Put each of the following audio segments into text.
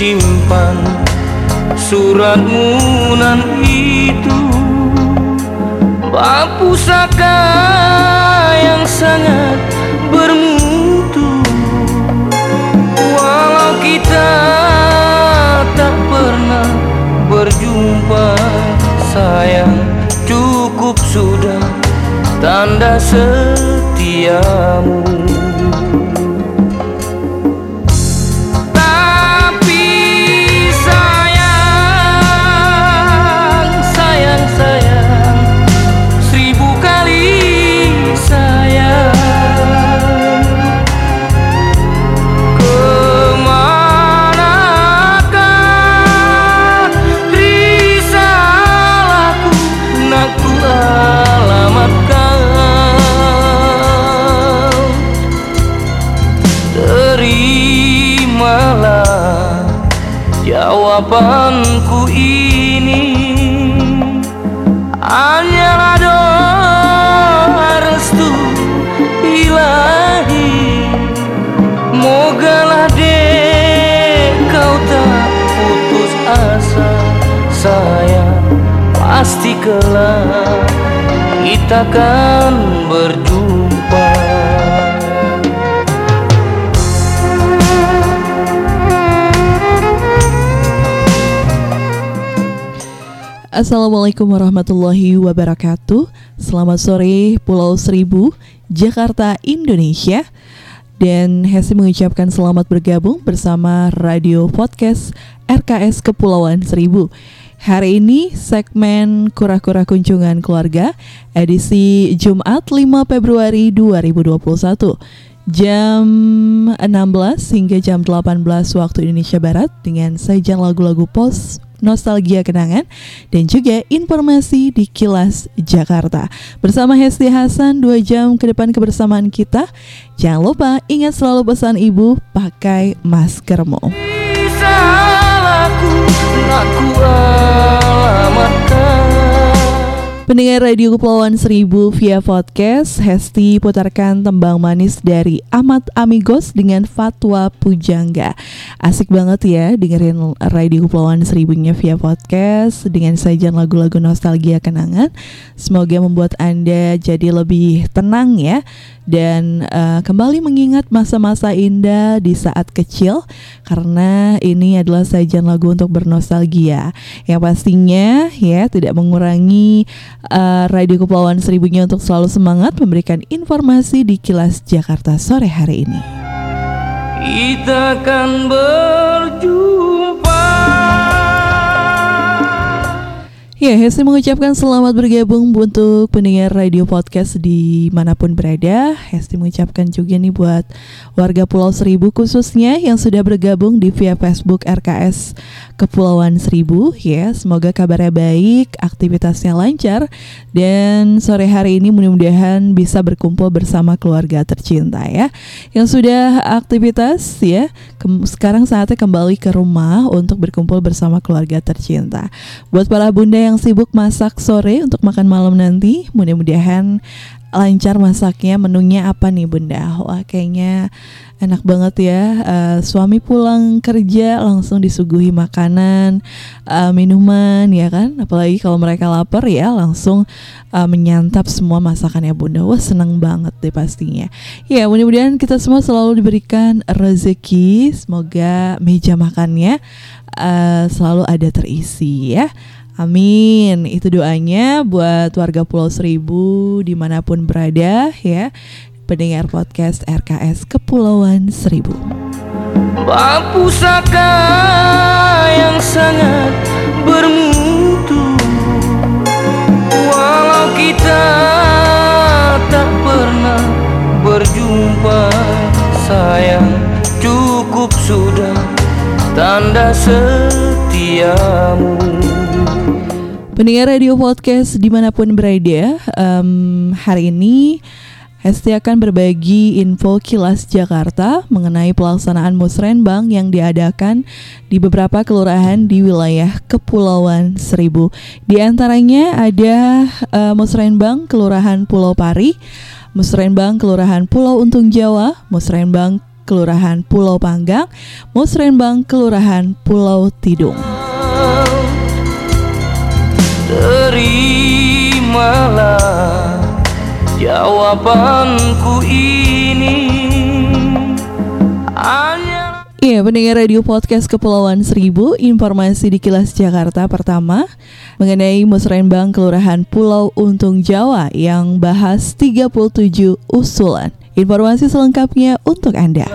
Simpan suratmu nan itu. Bak pusaka yang sangat bermutu? Walau kita tak pernah berjumpa Sayang cukup sudah tanda setiamu jawabanku ini. Hanyalah doa restu ilahi. Mogalah dek kau tak putus asa Sayang pasti kelak kita akan berjumpa Assalamualaikum warahmatullahi wabarakatuh. Selamat sore Pulau Seribu, Jakarta, Indonesia. Dan Hesi mengucapkan selamat bergabung bersama Radio Podcast RKS Kepulauan Seribu. Hari ini segmen Kura-Kura Kunjungan Keluarga Edisi Jumat 5 Februari 2021 Jam 16 hingga jam 18 waktu Indonesia Barat Dengan sajian lagu-lagu pos nostalgia kenangan dan juga informasi di Kilas Jakarta. Bersama Hesti Hasan 2 jam ke depan kebersamaan kita. Jangan lupa ingat selalu pesan ibu pakai maskermu. Salahku nak ku alamatkan Pendengar Radio Kepulauan Seribu via podcast, Hesti putarkan tembang manis dari Amat Amigos dengan Fatwa Pujangga. Asik banget ya dengerin Radio Kepulauan Seribunya via podcast dengan sajian lagu-lagu nostalgia kenangan. Semoga membuat Anda jadi lebih tenang ya dan eh, kembali mengingat masa-masa indah di saat kecil karena ini adalah sajian lagu untuk bernostalgia. Yang pastinya ya tidak mengurangi eh, Radio Kepulauan Seribunya untuk selalu semangat memberikan informasi di Kilas Jakarta sore hari ini. Kita akan berjumpa Ya, Hesti mengucapkan selamat bergabung untuk pendengar radio podcast di mana pun berada. Hesti mengucapkan juga nih buat warga Pulau Seribu khususnya yang sudah bergabung di via Facebook RKS Kepulauan Seribu. Ya, semoga kabarnya baik, aktivitasnya lancar, dan sore hari ini mudah-mudahan bisa berkumpul bersama keluarga tercinta ya. Yang sudah aktivitas ya, sekarang saatnya kembali ke rumah untuk berkumpul bersama keluarga tercinta. Buat para bunda yang sibuk masak sore untuk makan malam nanti, mudah-mudahan lancar masaknya menunya apa nih bunda? Wah kayaknya enak banget ya. Uh, suami pulang kerja langsung disuguhi makanan uh, minuman ya kan? Apalagi kalau mereka lapar ya langsung uh, menyantap semua masakannya bunda. Wah senang banget deh pastinya. Ya mudah-mudahan kita semua selalu diberikan rezeki. Semoga meja makannya uh, selalu ada terisi ya Amin. Itu doanya buat warga Pulau Seribu di mana pun berada ya. Pendengar podcast RKS Kepulauan Seribu. Bak pusaka yang sangat bermutu Walau kita tak pernah berjumpa Sayang cukup sudah tanda setiamu Pendengar radio podcast di mana pun berada, um, hari ini Hesti akan berbagi info kilas Jakarta mengenai pelaksanaan musrenbang yang diadakan di beberapa kelurahan di wilayah Kepulauan Seribu. Di antaranya ada uh, musrenbang Kelurahan Pulau Pari, musrenbang Kelurahan Pulau Untung Jawa, musrenbang Kelurahan Pulau Panggang, musrenbang Kelurahan Pulau Tidung. Terimalah jawabanku ini Iya, pendengar radio podcast Kepulauan Seribu, informasi di Kilas Jakarta pertama mengenai musrenbang Kelurahan Pulau Untung Jawa yang bahas 37 usulan. Informasi selengkapnya untuk Anda.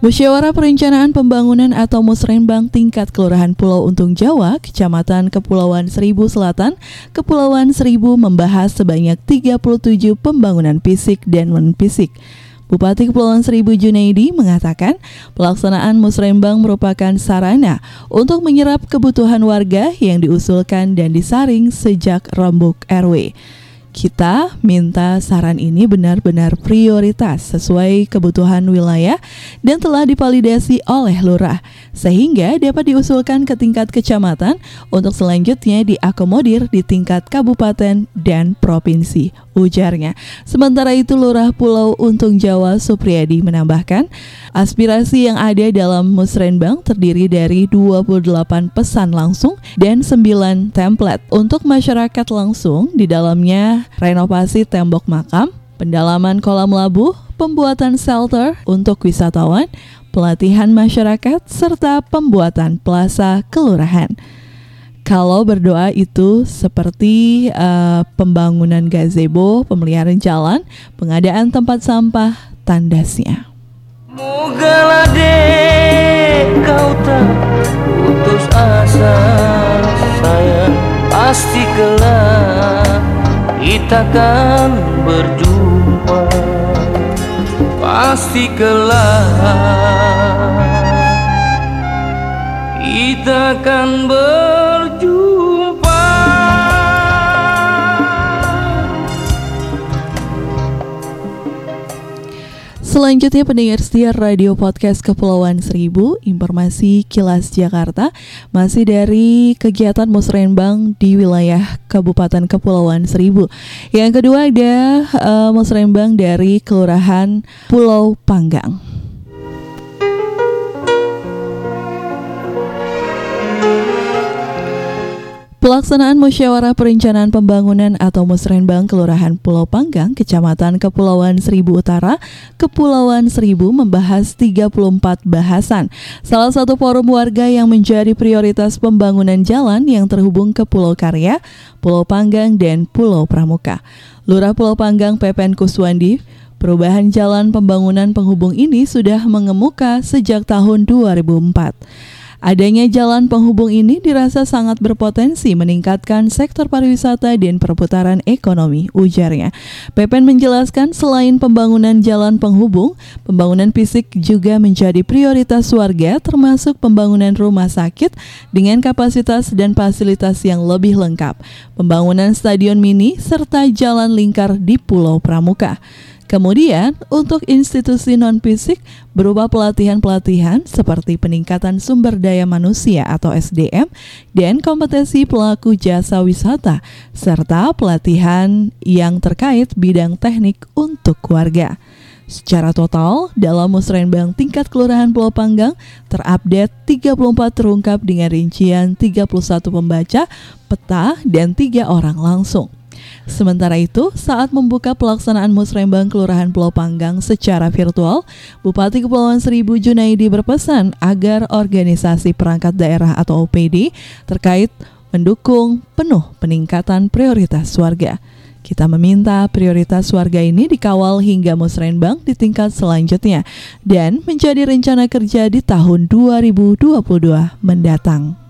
Musyawarah Perencanaan Pembangunan atau Musrenbang tingkat Kelurahan Pulau Untung Jawa, Kecamatan Kepulauan Seribu Selatan, Kepulauan Seribu membahas sebanyak 37 pembangunan fisik dan non-fisik. Bupati Kepulauan Seribu Junaidi mengatakan pelaksanaan musrembang merupakan sarana untuk menyerap kebutuhan warga yang diusulkan dan disaring sejak rembuk RW. Kita minta saran ini benar-benar prioritas sesuai kebutuhan wilayah dan telah dipalidasi oleh lurah sehingga dapat diusulkan ke tingkat kecamatan untuk selanjutnya diakomodir di tingkat kabupaten dan provinsi ujarnya. Sementara itu Lurah Pulau Untung Jawa Supriyadi menambahkan, aspirasi yang ada dalam musrenbang terdiri dari 28 pesan langsung dan 9 template untuk masyarakat langsung di dalamnya renovasi tembok makam, pendalaman kolam labu, pembuatan shelter untuk wisatawan, pelatihan masyarakat, serta pembuatan plaza kelurahan. Kalau berdoa itu seperti uh, pembangunan gazebo, pemeliharaan jalan, pengadaan tempat sampah, tandasnya. Mogalah dek kau tak putus asa sayang pasti kelak kita akan berjumpa pasti kelak kita akan berjumpa Selanjutnya pendengar setia Radio Podcast Kepulauan Seribu Informasi Kilas Jakarta Masih dari kegiatan musrenbang di wilayah Kabupaten Kepulauan Seribu. Yang kedua ada uh, musrenbang dari Kelurahan Pulau Panggang Pelaksanaan Musyawarah Perencanaan Pembangunan atau Musrenbang Kelurahan Pulau Panggang, Kecamatan Kepulauan Seribu Utara, Kepulauan Seribu membahas 34 bahasan. Salah satu forum warga yang menjadi prioritas pembangunan jalan yang terhubung ke Pulau Karya, Pulau Panggang, dan Pulau Pramuka. Lurah Pulau Panggang Pepen Kuswandi Perubahan jalan pembangunan penghubung ini sudah mengemuka sejak tahun 2004. Adanya jalan penghubung ini dirasa sangat berpotensi meningkatkan sektor pariwisata dan perputaran ekonomi, ujarnya. Pepen menjelaskan selain pembangunan jalan penghubung, pembangunan fisik juga menjadi prioritas warga termasuk pembangunan rumah sakit dengan kapasitas dan fasilitas yang lebih lengkap, pembangunan stadion mini, serta jalan lingkar di Pulau Pramuka. Kemudian, untuk institusi non-fisik berupa pelatihan-pelatihan seperti peningkatan sumber daya manusia atau SDM dan kompetensi pelaku jasa wisata, serta pelatihan yang terkait bidang teknik untuk keluarga. Secara total, dalam musrenbang tingkat Kelurahan Pulau Panggang terupdate 34 terungkap dengan rincian 31 pembaca, peta, dan tiga orang langsung. Sementara itu, saat membuka pelaksanaan musrembang Kelurahan Pulau Panggang secara virtual, Bupati Kepulauan Seribu Junaidi berpesan agar organisasi perangkat daerah atau OPD terkait mendukung penuh peningkatan prioritas warga. Kita meminta prioritas warga ini dikawal hingga musrenbang di tingkat selanjutnya dan menjadi rencana kerja di tahun 2022 mendatang.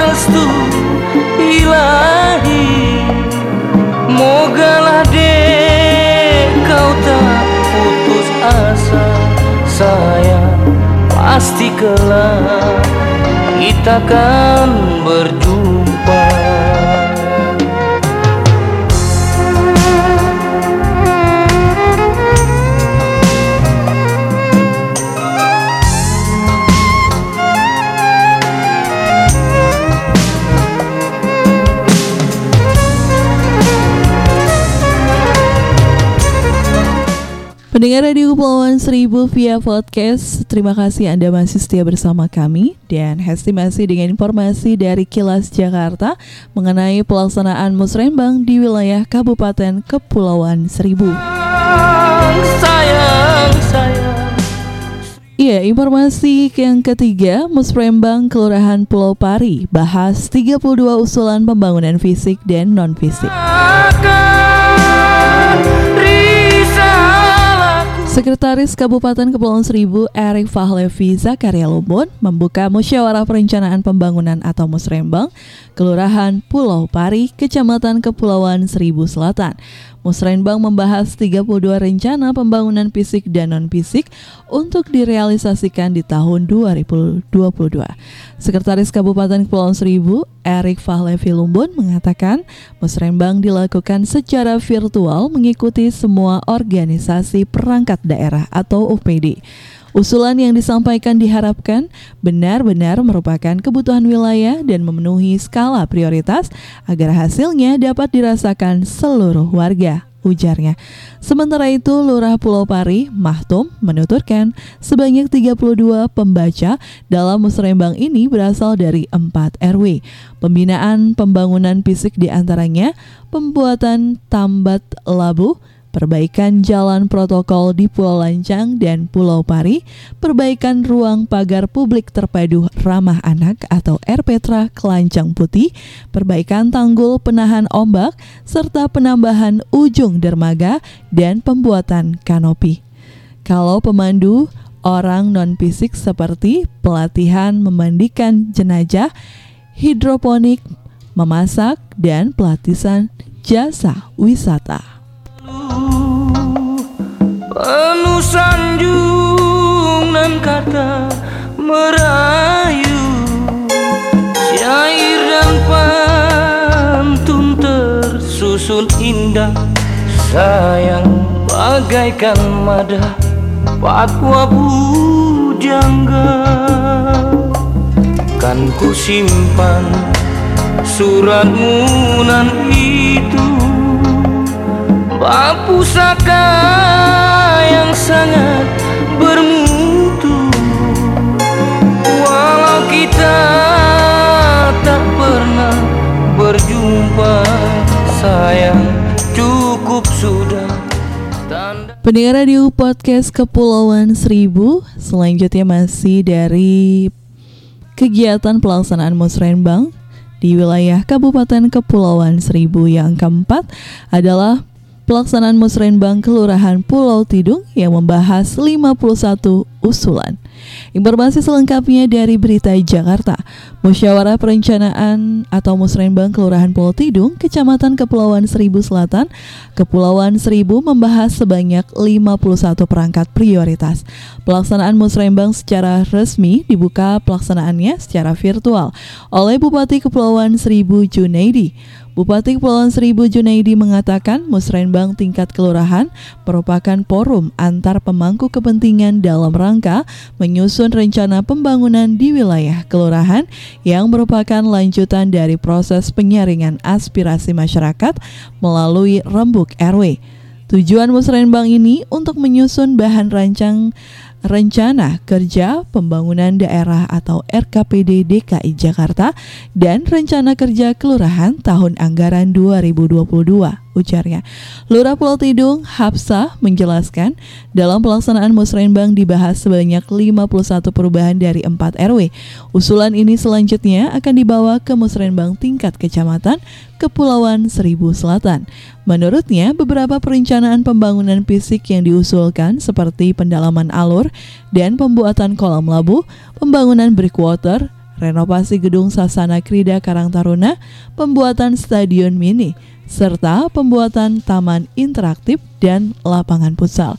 Restu ilahi. Mogalah dek kau tak putus asa Sayang pasti kelak kita akan berjumpa Pendengar Radio Kepulauan Seribu via podcast, terima kasih Anda masih setia bersama kami dan Hesti masih dengan informasi dari Kilas Jakarta mengenai pelaksanaan musrembang di wilayah Kabupaten Kepulauan Seribu. Sayang, sayang Iya, informasi yang ketiga, Musrembang Kelurahan Pulau Pari bahas 32 usulan pembangunan fisik dan non-fisik. Sekretaris Kabupaten Kepulauan Seribu Erik Fahlevi Zakaria Lumbun membuka musyawarah perencanaan pembangunan atau Musrembang Kelurahan Pulau Pari, Kecamatan Kepulauan Seribu Selatan. Musrembang membahas 32 rencana pembangunan fisik dan non-fisik untuk direalisasikan di tahun 2022. Sekretaris Kabupaten Kepulauan Seribu, Erik Fahlevi Lumbun mengatakan, Musrembang dilakukan secara virtual mengikuti semua organisasi perangkat daerah atau OPD. Usulan yang disampaikan diharapkan benar-benar merupakan kebutuhan wilayah dan memenuhi skala prioritas agar hasilnya dapat dirasakan seluruh warga ujarnya. Sementara itu, Lurah Pulau Pari, Mahtum, menuturkan sebanyak 32 pembaca dalam musrembang ini berasal dari 4 RW. Pembinaan pembangunan fisik di antaranya pembuatan tambat labu, perbaikan jalan protokol di Pulau Lancang dan Pulau Pari, perbaikan ruang pagar publik terpadu ramah anak atau RPTRA Kelancang Putih, perbaikan tanggul penahan ombak, serta penambahan ujung dermaga dan pembuatan kanopi. Kalau pemandu orang non-fisik seperti pelatihan memandikan jenajah, hidroponik, memasak, dan pelatihan jasa wisata. Penuh sanjung dan kata merayu. Syair dan pantun tersusun indah. Sayang bagaikan mada Pakwa bujangga. Kan ku simpan suratmu nan itu. Bak pusaka Pendengar radio podcast Kepulauan Seribu Selanjutnya masih dari kegiatan pelaksanaan musrenbang di wilayah Kabupaten Kepulauan Seribu yang keempat adalah pelaksanaan musrenbang Kelurahan Pulau Tidung yang membahas 51 usulan. Informasi selengkapnya dari Berita Jakarta. Musyawarah Perencanaan atau Musrenbang Kelurahan Pulau Tidung, Kecamatan Kepulauan Seribu Selatan, Kepulauan Seribu membahas sebanyak 51 perangkat prioritas. Pelaksanaan Musrenbang secara resmi dibuka pelaksanaannya secara virtual oleh Bupati Kepulauan Seribu Junaidi. Bupati Kepulauan Seribu Junaidi mengatakan musrenbang tingkat kelurahan merupakan forum antar pemangku kepentingan dalam rangka menyusun rencana pembangunan di wilayah kelurahan yang merupakan lanjutan dari proses penyaringan aspirasi masyarakat melalui rembuk RW. Tujuan musrenbang ini untuk menyusun bahan rancang Rencana Kerja Pembangunan Daerah atau RKPD DKI Jakarta dan Rencana Kerja Kelurahan tahun anggaran 2022 ujarnya. Lurah Pulau Tidung, Hapsah, menjelaskan dalam pelaksanaan musrenbang dibahas sebanyak 51 perubahan dari 4 RW. Usulan ini selanjutnya akan dibawa ke musrenbang tingkat kecamatan Kepulauan Seribu Selatan. Menurutnya, beberapa perencanaan pembangunan fisik yang diusulkan seperti pendalaman alur dan pembuatan kolam labu, pembangunan breakwater, renovasi gedung Sasana Krida Karang Taruna, pembuatan stadion mini, serta pembuatan taman interaktif dan lapangan futsal.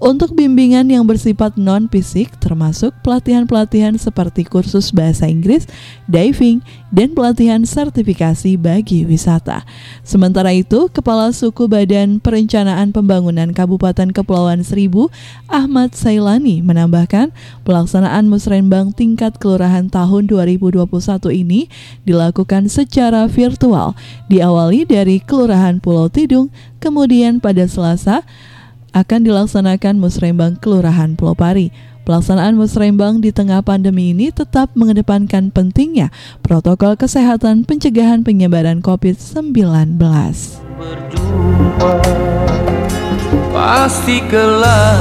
Untuk bimbingan yang bersifat non-fisik termasuk pelatihan-pelatihan seperti kursus bahasa Inggris, diving, dan pelatihan sertifikasi bagi wisata. Sementara itu, Kepala Suku Badan Perencanaan Pembangunan Kabupaten Kepulauan Seribu, Ahmad Sailani menambahkan, pelaksanaan musrenbang tingkat kelurahan tahun 2021 ini dilakukan secara virtual, diawali dari Kelurahan Pulau Tidung, kemudian pada Selasa akan dilaksanakan musrembang Kelurahan Pulau. Pelaksanaan musrembang di tengah pandemi ini tetap mengedepankan pentingnya protokol kesehatan pencegahan penyebaran COVID-19. Berjumpa pasti kelak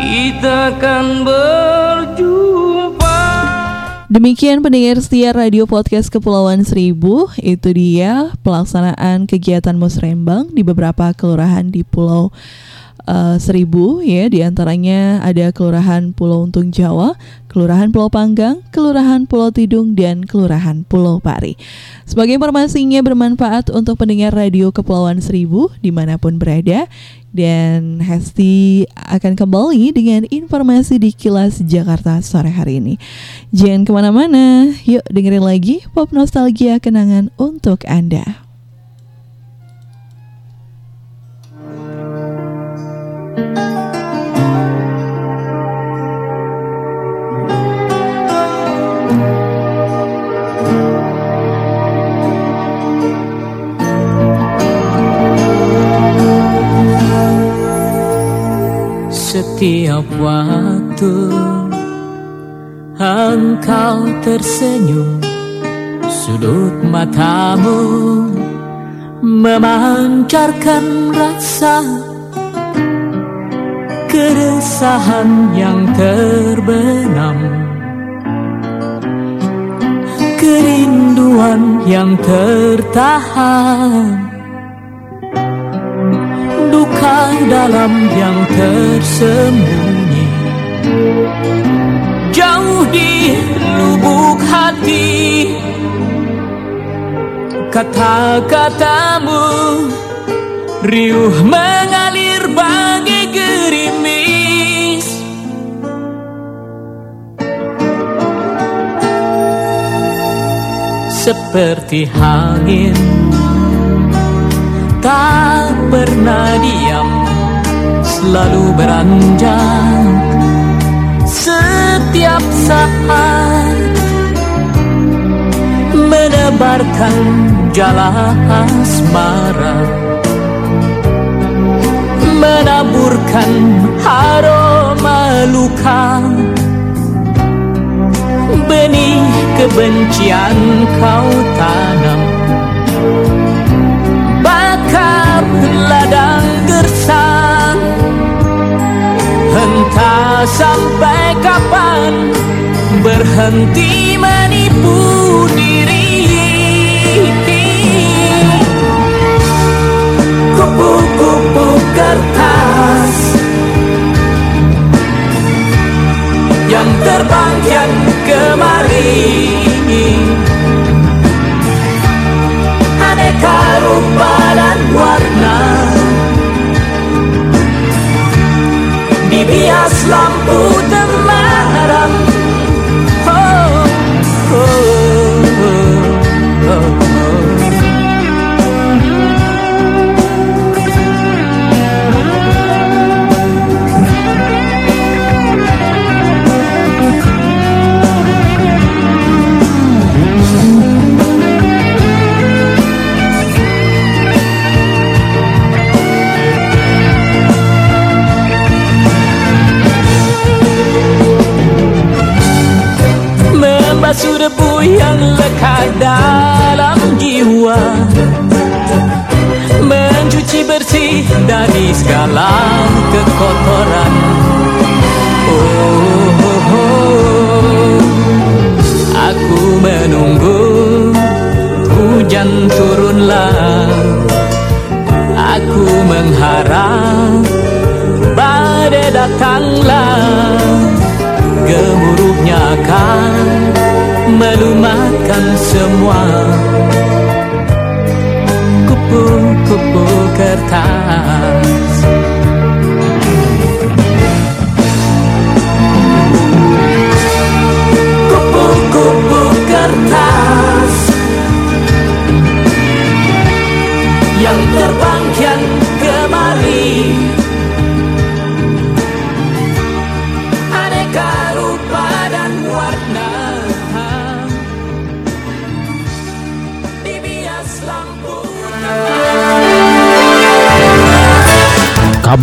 kita akan berjumpa. Demikian pendengar setia Radio Podcast Kepulauan Seribu, itu dia pelaksanaan kegiatan musrembang di beberapa kelurahan di Pulau uh, Seribu ya, di antaranya ada Kelurahan Pulau Untung Jawa, Kelurahan Pulau Panggang, Kelurahan Pulau Tidung, dan Kelurahan Pulau Pari. Sebagai informasinya bermanfaat untuk pendengar Radio Kepulauan Seribu di mana pun berada, dan Hesti akan kembali dengan informasi di Kilas Jakarta sore hari ini. Jangan ke mana-mana, yuk dengerin lagi pop nostalgia kenangan untuk Anda. Setiap waktu engkau tersenyum Sudut matamu memancarkan rasa Keresahan yang terbenam Kerinduan yang tertahan duka dalam yang tersembunyi. Jauh di lubuk hati Kata-katamu Riuh mengalir bagai gerimis. Seperti angin tak pernah diam Selalu beranjak. Setiap saat Menebarkan jala asmara Menaburkan aroma luka Benih kebencian kau tanam. Ladang Entah sampai kapan berhenti menipu diri? Kupu-kupu kertas Yang terbang yang kemari. Aneka rupa dan warna Dibias lampu temaram Membasuh debu yang lekat dalam jiwa. Mencuci bersih dari segala kekotoran. Oh, oh, oh. Aku menunggu hujan turunlah. Aku mengharap badai datanglah. Gemuruhnya akan melumatkan semua. Kupu-kupu kertas.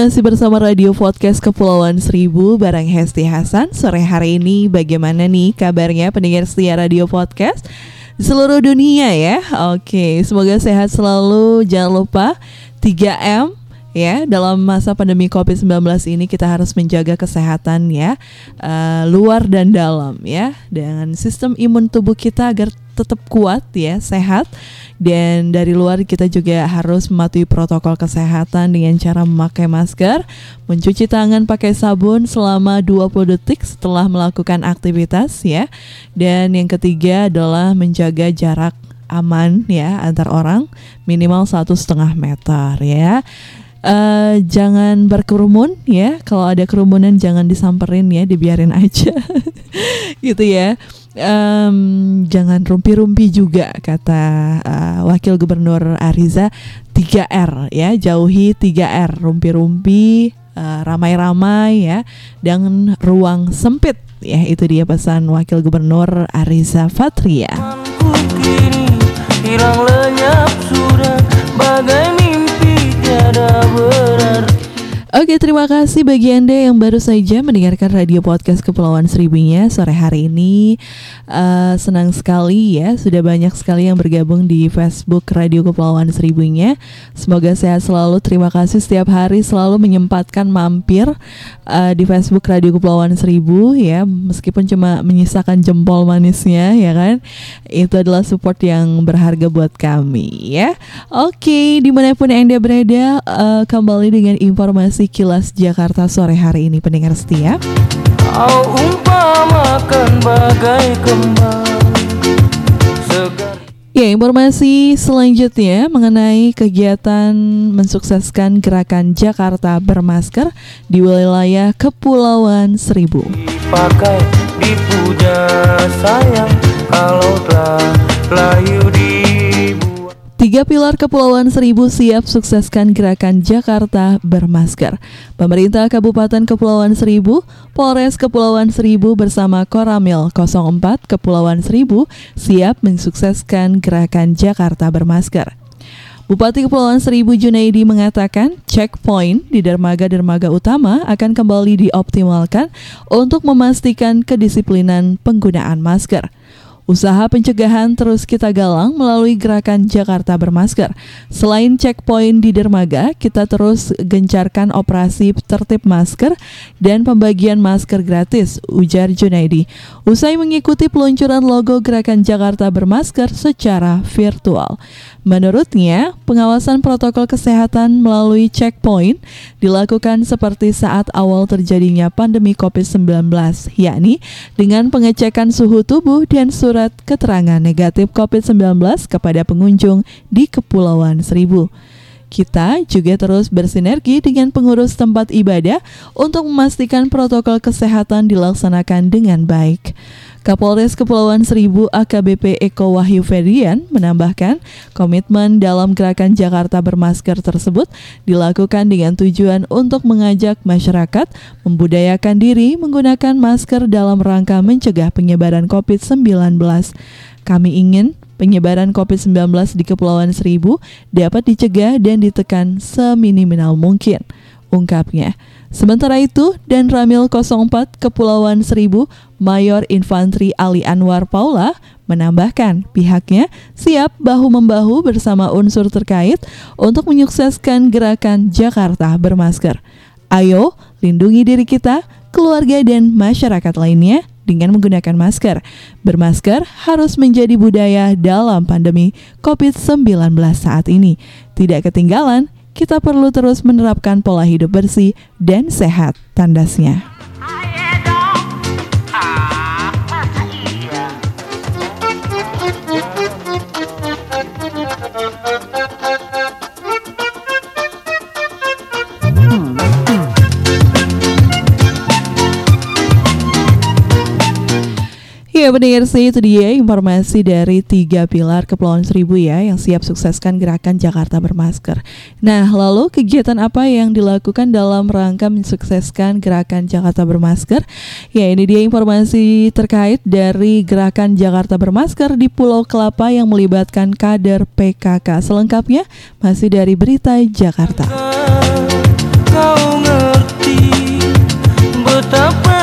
Masih bersama Radio Podcast Kepulauan Seribu bareng Hesti Hasan. Sore hari ini bagaimana nih kabarnya pendengar setia Radio Podcast di seluruh dunia ya? Oke, semoga sehat selalu. Jangan lupa 3M ya dalam masa pandemi COVID-19 ini kita harus menjaga kesehatan ya eh, luar dan dalam ya dengan sistem imun tubuh kita agar tetap kuat ya sehat dan dari luar kita juga harus mematuhi protokol kesehatan dengan cara memakai masker, mencuci tangan pakai sabun selama 20 detik setelah melakukan aktivitas ya. Dan yang ketiga adalah menjaga jarak aman ya antar orang minimal satu setengah meter ya. Eh, jangan berkerumun ya. Kalau ada kerumunan jangan disamperin ya, dibiarin aja. gitu ya. Em, jangan rumpi-rumpi juga kata eh, Wakil Gubernur Ariza 3R ya, jauhi 3R, rumpi-rumpi, eh, ramai-ramai ya, dan ruang sempit ya. Itu dia pesan Wakil Gubernur Ariza Fatria. Hilang Oke, terima kasih bagi Anda yang baru saja mendengarkan radio podcast Kepulauan Seribunya sore hari ini. Eh, senang sekali ya, sudah banyak sekali yang bergabung di Facebook Radio Kepulauan Seribunya. Semoga sehat selalu. Terima kasih setiap hari selalu menyempatkan mampir eh, di Facebook Radio Kepulauan Seribu ya, meskipun cuma menyisakan jempol manisnya ya kan. Itu adalah support yang berharga buat kami ya. Oke, di mana pun Anda berada, eh, kembali dengan informasi kilas Jakarta sore hari ini pendengar setia. Kau umpamakan bagai kembang Segar Ya, informasi selanjutnya mengenai kegiatan mensukseskan gerakan Jakarta bermasker di wilayah Kepulauan Seribu. dipakai dipuja sayang Kalau telah layu Tiga pilar Kepulauan Seribu siap sukseskan gerakan Jakarta bermasker. Pemerintah Kabupaten Kepulauan Seribu, Polres Kepulauan Seribu bersama Koramil 04 Kepulauan Seribu siap mensukseskan gerakan Jakarta bermasker. Bupati Kepulauan Seribu Junaidi mengatakan checkpoint di dermaga-dermaga utama akan kembali dioptimalkan untuk memastikan kedisiplinan penggunaan masker. Usaha pencegahan terus kita galang melalui gerakan Jakarta Bermasker. Selain checkpoint di dermaga, kita terus gencarkan operasi tertib masker dan pembagian masker gratis, ujar Junaidi. Usai mengikuti peluncuran logo gerakan Jakarta Bermasker secara virtual. Menurutnya, pengawasan protokol kesehatan melalui checkpoint dilakukan seperti saat awal terjadinya pandemi COVID-19, yakni dengan pengecekan suhu tubuh dan surat keterangan negatif COVID-19 kepada pengunjung di Kepulauan Seribu. Kita juga terus bersinergi dengan pengurus tempat ibadah untuk memastikan protokol kesehatan dilaksanakan dengan baik. Kapolres Kepulauan Seribu AKBP Eko Wahyu Ferdian menambahkan komitmen dalam gerakan Jakarta bermasker tersebut dilakukan dengan tujuan untuk mengajak masyarakat membudayakan diri menggunakan masker dalam rangka mencegah penyebaran COVID-19. Kami ingin penyebaran COVID-19 di Kepulauan Seribu dapat dicegah dan ditekan seminimal mungkin, ungkapnya. Sementara itu, dan Ramil 04 Kepulauan Seribu, Mayor Infanteri Ali Anwar Paula menambahkan pihaknya siap bahu-membahu bersama unsur terkait untuk menyukseskan gerakan Jakarta bermasker. Ayo, lindungi diri kita, keluarga dan masyarakat lainnya dengan menggunakan masker. Bermasker harus menjadi budaya dalam pandemi COVID-19 saat ini. Tidak ketinggalan, kita perlu terus menerapkan pola hidup bersih dan sehat, tandasnya. Ya pendengar sih itu dia informasi dari tiga pilar Kepulauan Seribu ya yang siap sukseskan gerakan Jakarta bermasker. Nah lalu kegiatan apa yang dilakukan dalam rangka mensukseskan gerakan Jakarta bermasker? Ya ini dia informasi terkait dari gerakan Jakarta bermasker di Pulau Kelapa yang melibatkan kader PKK. Selengkapnya masih dari berita Jakarta. Kau ngerti betapa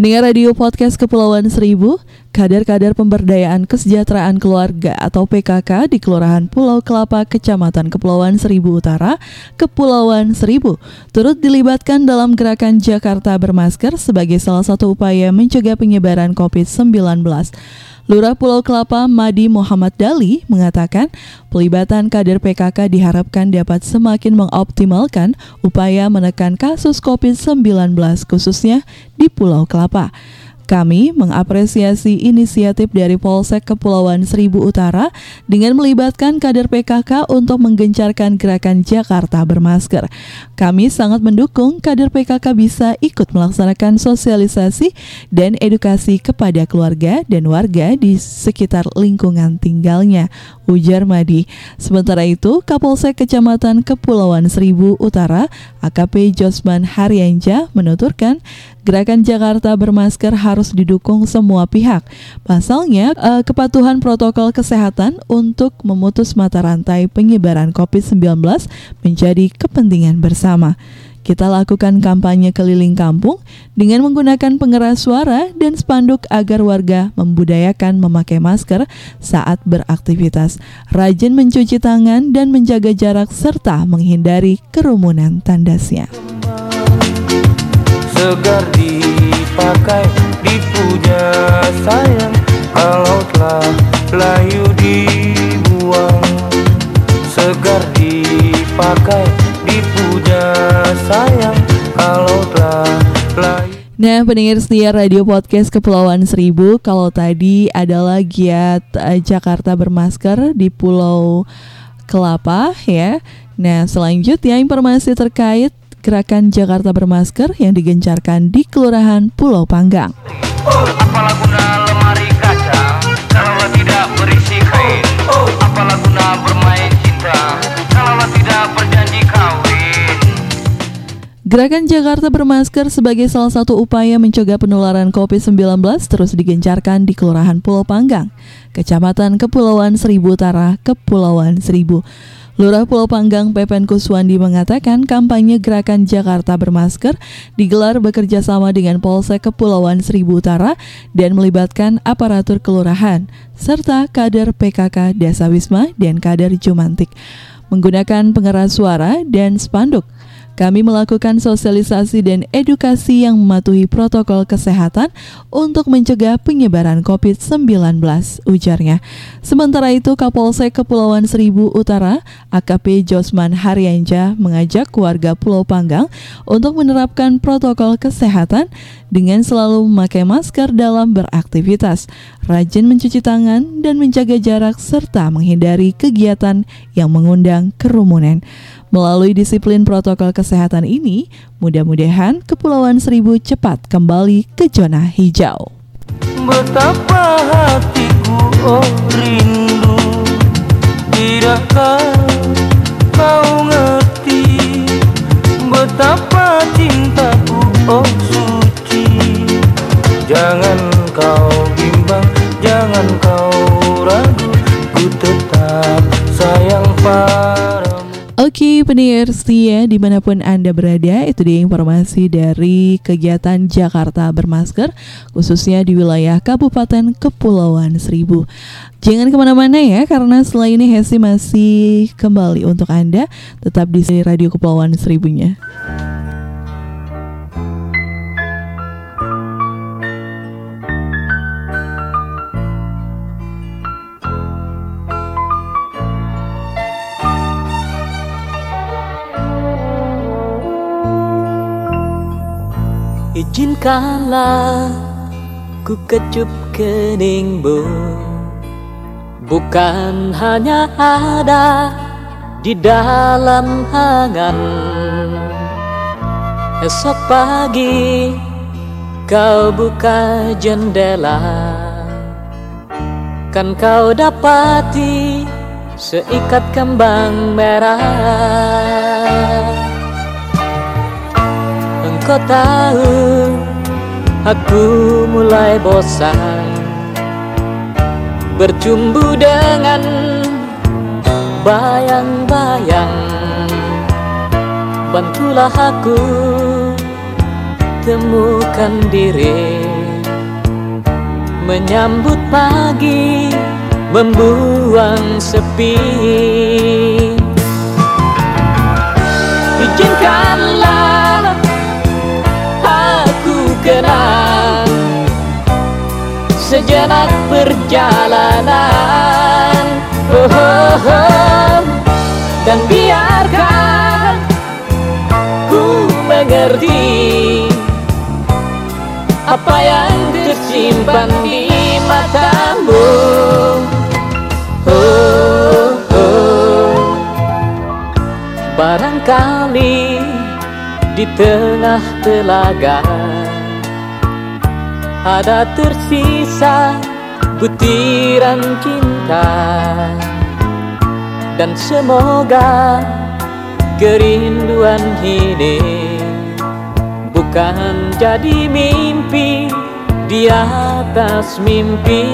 Pendengar radio podcast Kepulauan Seribu, kader-kader pemberdayaan kesejahteraan keluarga atau PKK di Kelurahan Pulau Kelapa, Kecamatan Kepulauan Seribu Utara, Kepulauan Seribu, turut dilibatkan dalam gerakan Jakarta bermasker sebagai salah satu upaya mencegah penyebaran COVID-19. Lurah Pulau Kelapa Madi Muhammad Dali mengatakan pelibatan kader PKK diharapkan dapat semakin mengoptimalkan upaya menekan kasus COVID-19 khususnya di Pulau Kelapa. Kami mengapresiasi inisiatif dari Polsek Kepulauan Seribu Utara dengan melibatkan kader PKK untuk menggencarkan gerakan Jakarta bermasker. Kami sangat mendukung kader PKK bisa ikut melaksanakan sosialisasi dan edukasi kepada keluarga dan warga di sekitar lingkungan tinggalnya, ujar Madi. Sementara itu, Kapolsek Kecamatan Kepulauan Seribu Utara, AKP Josman Haryanja menuturkan Gerakan Jakarta bermasker harus didukung semua pihak. Pasalnya, eh, kepatuhan protokol kesehatan untuk memutus mata rantai penyebaran COVID-19 menjadi kepentingan bersama. Kita lakukan kampanye keliling kampung dengan menggunakan pengeras suara dan spanduk agar warga membudayakan memakai masker saat beraktivitas, rajin mencuci tangan dan menjaga jarak serta menghindari kerumunan tandasnya. Segar dipakai dipuja sayang Kalau telah layu dibuang Segar dipakai dipuja sayang Kalau telah layu Nah, pendengar setia Radio Podcast Kepulauan Seribu, kalau tadi adalah giat eh, Jakarta bermasker di Pulau Kelapa ya. Nah, selanjutnya informasi terkait gerakan Jakarta bermasker yang digencarkan di Kelurahan Pulau Panggang. Apalah guna lemari kaca Kalau tidak berisi kain Apalah guna bermain cinta Kalau tidak berjanji kawin Gerakan Jakarta bermasker sebagai salah satu upaya mencegah penularan COVID-19 terus digencarkan di Kelurahan Pulau Panggang, Kecamatan Kepulauan Seribu Utara, Kepulauan Seribu. Lurah Pulau Panggang Pepen Kuswandi mengatakan kampanye gerakan Jakarta bermasker digelar bekerja sama dengan Polsek Kepulauan Seribu Utara dan melibatkan aparatur kelurahan serta kader PKK Desa Wisma dan kader Jumantik menggunakan pengeras suara dan spanduk. Kami melakukan sosialisasi dan edukasi yang mematuhi protokol kesehatan untuk mencegah penyebaran COVID-19, ujarnya. Sementara itu, Kapolsek Kepulauan Seribu Utara, AKP Josman Haryanja, mengajak warga Pulau Panggang untuk menerapkan protokol kesehatan dengan selalu memakai masker dalam beraktivitas, rajin mencuci tangan, dan menjaga jarak serta menghindari kegiatan yang mengundang kerumunan. Melalui disiplin protokol kesehatan ini, mudah-mudahan Kepulauan Seribu cepat kembali ke zona hijau. Betapa hatiku oh rindu. Tidakkah kau ngerti? Betapa cintaku oh suci. Jangan kau bimbang, jangan kau ragu. Ku tetap sayang padamu Oke pendengar setia di mana pun Anda berada itu dia informasi dari kegiatan Jakarta Bermasker khususnya di wilayah Kabupaten Kepulauan Seribu. Jangan ke mana-mana ya karena setelah ini Hesi masih kembali untuk Anda. Tetap di Radio Kepulauan Seribunya Izinkanlah ku kecup keningmu Bukan hanya ada di dalam angan Esok pagi kau buka jendela. Kan kau dapati seikat kembang merah Engkau tahu aku mulai bosan Bercumbu dengan bayang-bayang. Bantulah aku temukan diri Menyambut pagi, membuang sepi. Izinkanlah kenang Sejenak perjalanan oh, oh, oh. Dan biarkan ku mengerti Apa yang tersimpan di matamu oh, oh. Barangkali di tengah telaga ada tersisa butiran cinta dan semoga kerinduan ini bukan jadi mimpi di atas mimpi.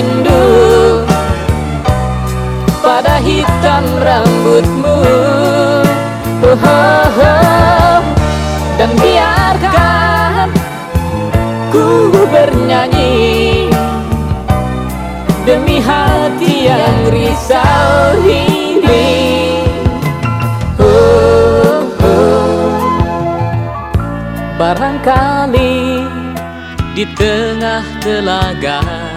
Rindu pada hitam rambutmu oh, oh, oh. dan biarkan ku bernyanyi demi hati yang risau ini oh, oh. barangkali di tengah telaga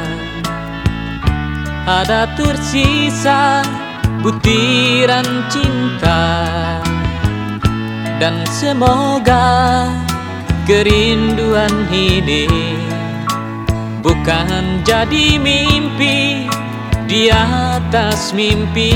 ada tersisa butiran cinta dan semoga kerinduan ini bukan jadi mimpi di atas mimpi.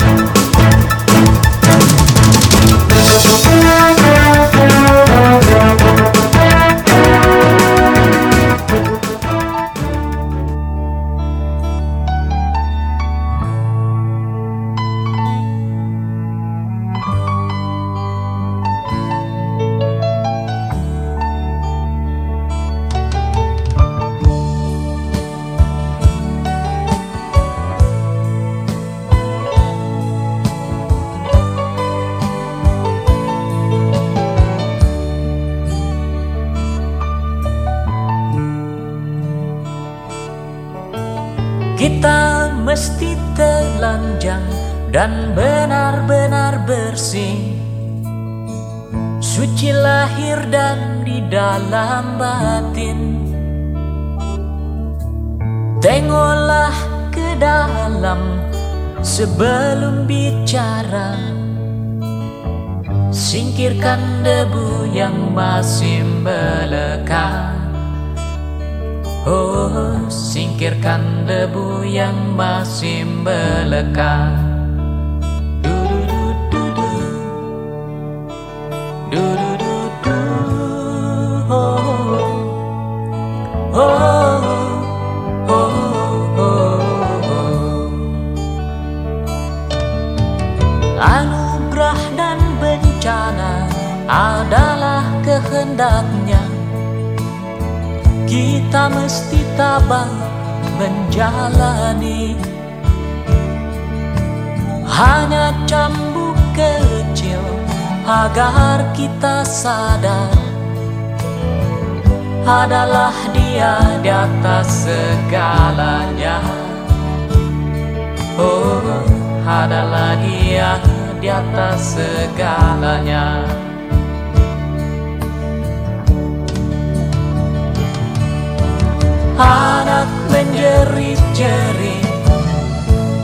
Anak menjerit-jerit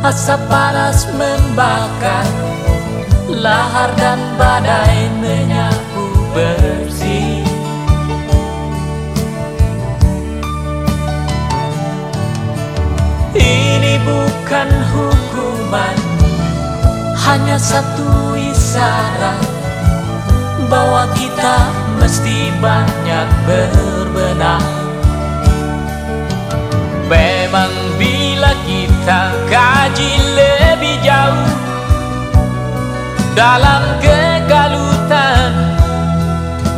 Asap panas membakar Lahar dan badai menyapu bersih. Ini bukan hukuman Hanya satu isyarat. Bahwa kita mesti banyak berbenah Memang bila kita kaji lebih jauh Dalam kegalutan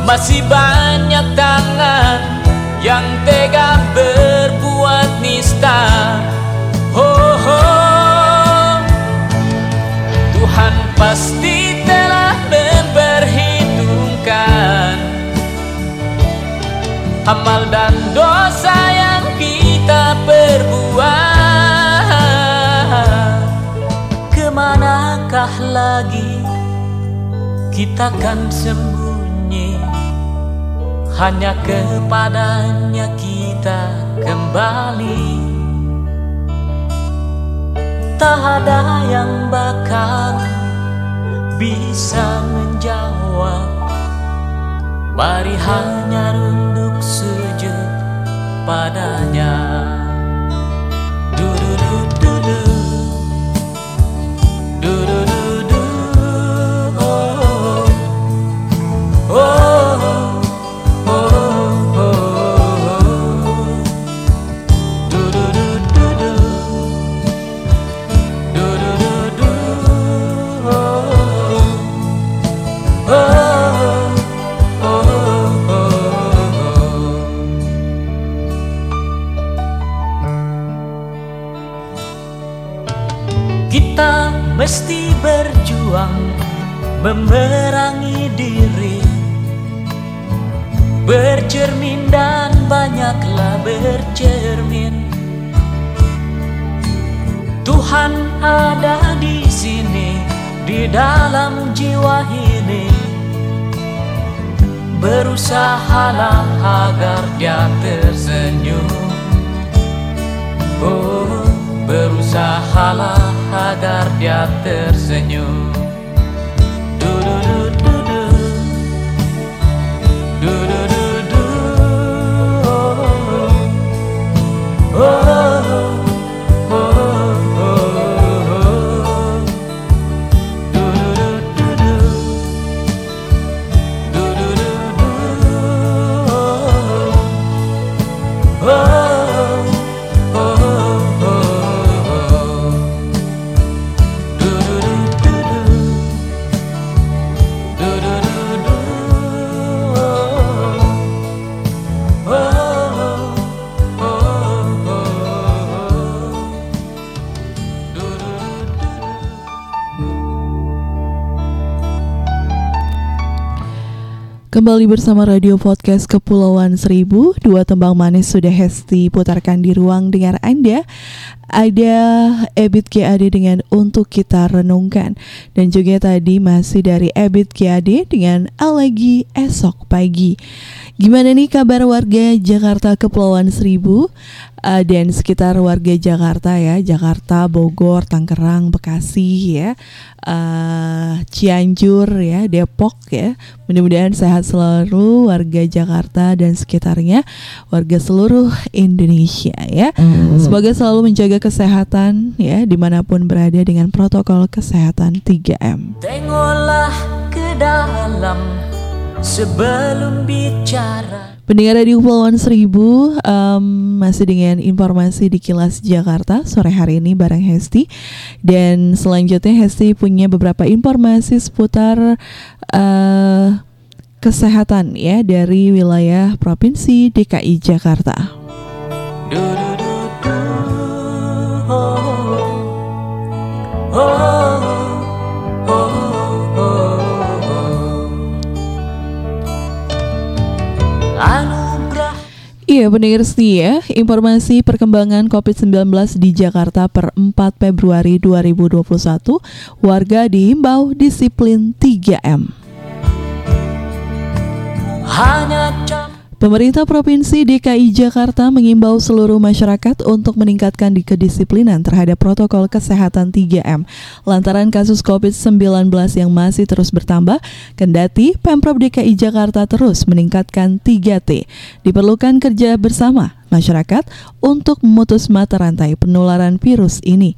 Masih banyak tangan Yang tega berbuat nista Oh, oh. Tuhan pasti telah memperhitungkan Amal dan dosa kita kan sembunyi. Hanya kepadanya kita kembali. Tak ada yang bakal bisa menjawab. Mari hanya runduk sujud padanya memerangi diri. Bercermin dan banyaklah bercermin. Tuhan ada di sini di dalam jiwa ini. Berusahalah agar dia tersenyum. Oh, berusahalah agar dia tersenyum Kembali bersama Radio Podcast Kepulauan Seribu. Dua tembang manis sudah Hesti putarkan di ruang dengar Anda. Ada Ebit GAD dengan Untuk Kita Renungkan. Dan juga tadi masih dari Ebit GAD dengan Alagi Esok Pagi. Gimana nih kabar warga Jakarta Kepulauan Seribu uh, dan sekitar warga Jakarta ya, Jakarta, Bogor, Tangerang, Bekasi ya, uh, Cianjur ya, Depok ya. Mudah-mudahan sehat selalu warga Jakarta dan sekitarnya, warga seluruh Indonesia ya. Semoga selalu menjaga kesehatan ya di mana pun berada dengan protokol kesehatan 3M. Tengoklah ke dalam sebelum bicara Pendengar Radio Kepulauan Seribu um, masih dengan informasi di Kilas Jakarta sore hari ini bareng Hesti dan selanjutnya Hesti punya beberapa informasi seputar uh, kesehatan ya dari wilayah provinsi DKI Jakarta. du Iya pendengar setia, informasi perkembangan COVID-19 di Jakarta per 4 Februari 2021, warga dihimbau disiplin 3M. hanya Pemerintah Provinsi DKI Jakarta mengimbau seluruh masyarakat untuk meningkatkan di kedisiplinan terhadap protokol kesehatan 3M lantaran kasus COVID-19 yang masih terus bertambah, kendati Pemprov DKI Jakarta terus meningkatkan 3T. Diperlukan kerja bersama masyarakat untuk memutus mata rantai penularan virus ini.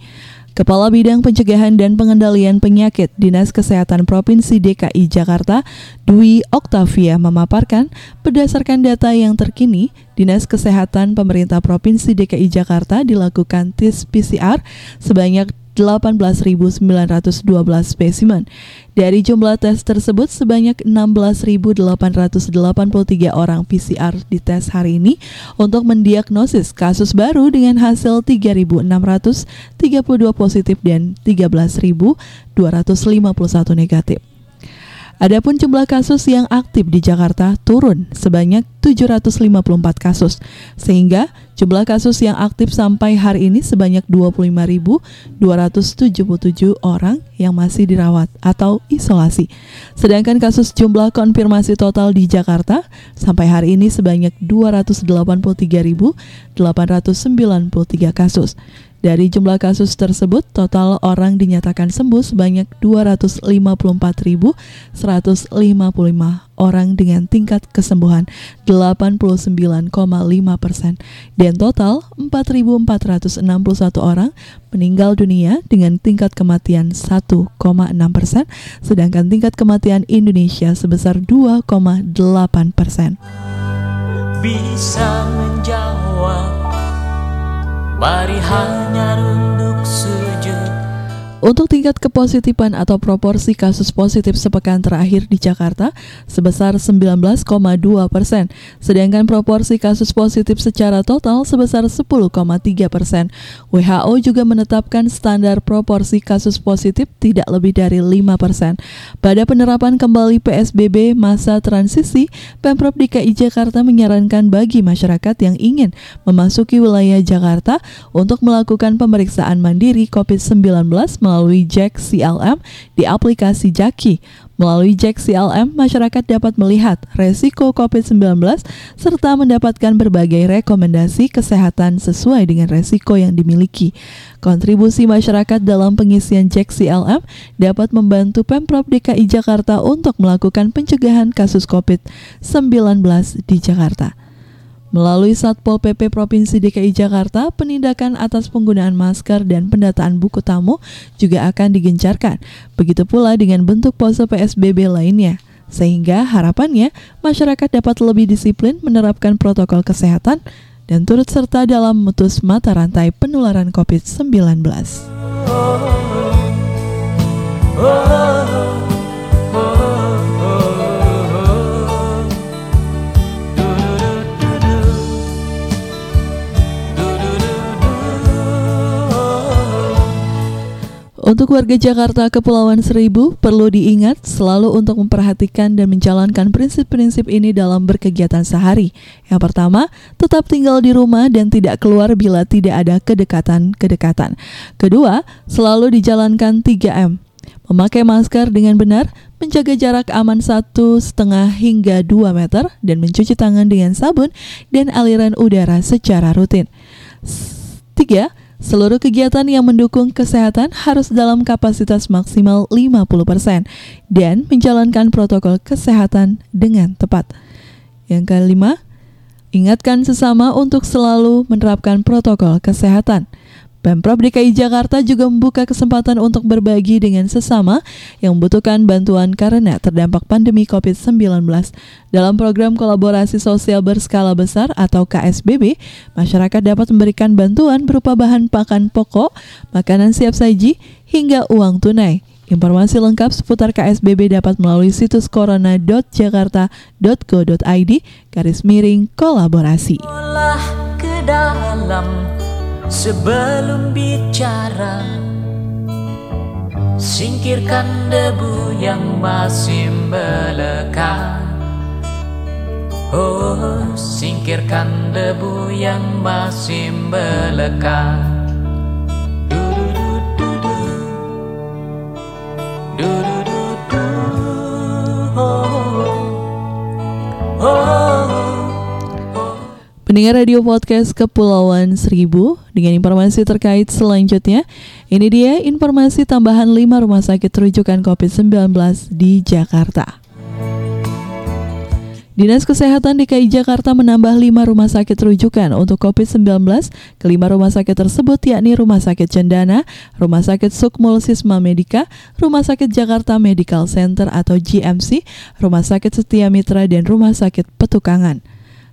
Kepala Bidang Pencegahan dan Pengendalian Penyakit Dinas Kesehatan Provinsi DKI Jakarta, Dwi Oktavia memaparkan, berdasarkan data yang terkini, Dinas Kesehatan Pemerintah Provinsi DKI Jakarta dilakukan tes PCR sebanyak 18.912 spesimen. Dari jumlah tes tersebut, sebanyak 16.883 orang PCR dites hari ini untuk mendiagnosis kasus baru dengan hasil 3.632 positif dan 13.251 negatif. Adapun jumlah kasus yang aktif di Jakarta turun sebanyak 754 kasus, sehingga jumlah kasus yang aktif sampai hari ini sebanyak 25.277 orang yang masih dirawat atau isolasi. Sedangkan kasus jumlah konfirmasi total di Jakarta sampai hari ini sebanyak 283.893 kasus. Dari jumlah kasus tersebut, total orang dinyatakan sembuh sebanyak 254.155 orang dengan tingkat kesembuhan 89,5 persen dan total 4.461 orang meninggal dunia dengan tingkat kematian 1,6 persen, sedangkan tingkat kematian Indonesia sebesar 2,8 persen. bisa menjawab Mari hanya runduk sujud Untuk tingkat kepositifan atau proporsi kasus positif sepekan terakhir di Jakarta sebesar 19,2 persen, sedangkan proporsi kasus positif secara total sebesar 10,3 persen. WHO juga menetapkan standar proporsi kasus positif tidak lebih dari 5 persen. Pada penerapan kembali PSBB masa transisi, Pemprov DKI Jakarta menyarankan bagi masyarakat yang ingin memasuki wilayah Jakarta untuk melakukan pemeriksaan mandiri COVID-19 melalui Jack CLM di aplikasi Jaki. Melalui Jack CLM, masyarakat dapat melihat resiko COVID-19 serta mendapatkan berbagai rekomendasi kesehatan sesuai dengan resiko yang dimiliki. Kontribusi masyarakat dalam pengisian Jack CLM dapat membantu Pemprov DKI Jakarta untuk melakukan pencegahan kasus COVID-19 di Jakarta. Melalui Satpol PP Provinsi DKI Jakarta, penindakan atas penggunaan masker dan pendataan buku tamu juga akan digencarkan. Begitu pula dengan bentuk pose PSBB lainnya. Sehingga harapannya masyarakat dapat lebih disiplin menerapkan protokol kesehatan dan turut serta dalam memutus mata rantai penularan COVID-19. Untuk Untuk warga Jakarta Kepulauan Seribu, perlu diingat selalu untuk memperhatikan dan menjalankan prinsip-prinsip ini dalam berkegiatan sehari. Yang pertama, tetap tinggal di rumah dan tidak keluar bila tidak ada kedekatan-kedekatan. Kedua, selalu dijalankan 3M. Memakai masker dengan benar, menjaga jarak aman satu setengah hingga 2 meter, dan mencuci tangan dengan sabun dan aliran udara secara rutin. Tiga, Seluruh kegiatan yang mendukung kesehatan harus dalam kapasitas maksimal 50% dan menjalankan protokol kesehatan dengan tepat. Yang kelima, ingatkan sesama untuk selalu menerapkan protokol kesehatan. Pemprov DKI Jakarta juga membuka kesempatan untuk berbagi dengan sesama yang membutuhkan bantuan karena terdampak pandemi COVID-19. Dalam program kolaborasi sosial berskala besar atau KSBB, masyarakat dapat memberikan bantuan berupa bahan pakan pokok, makanan siap saji, hingga uang tunai. Informasi lengkap seputar KSBB dapat melalui situs corona.jakarta.go.id garis miring kolaborasi. Sebelum bicara Singkirkan debu yang masih melekat Oh, singkirkan debu yang masih melekat. Du-du-du-du. Oh, oh, oh. Pendengar radio podcast Kepulauan Seribu dengan informasi terkait selanjutnya. Ini dia informasi tambahan 5 rumah sakit rujukan COVID-19 di Jakarta. Dinas Kesehatan DKI Jakarta menambah 5 rumah sakit rujukan untuk COVID-19. Kelima rumah sakit tersebut yakni Rumah Sakit Cendana, Rumah Sakit Sukmul Sisma Medika, Rumah Sakit Jakarta Medical Center atau GMC, Rumah Sakit Setia Mitra, dan Rumah Sakit Petukangan.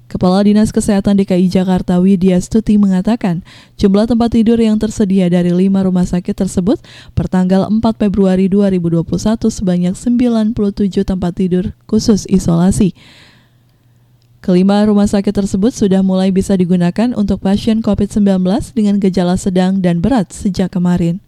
Kepala Dinas Kesehatan DKI Jakarta Widya Stuti mengatakan, jumlah tempat tidur yang tersedia dari lima rumah sakit tersebut per tanggal 4 Februari 2021 sebanyak 97 tempat tidur khusus isolasi. Kelima rumah sakit tersebut sudah mulai bisa digunakan untuk pasien COVID-19 dengan gejala sedang dan berat sejak kemarin.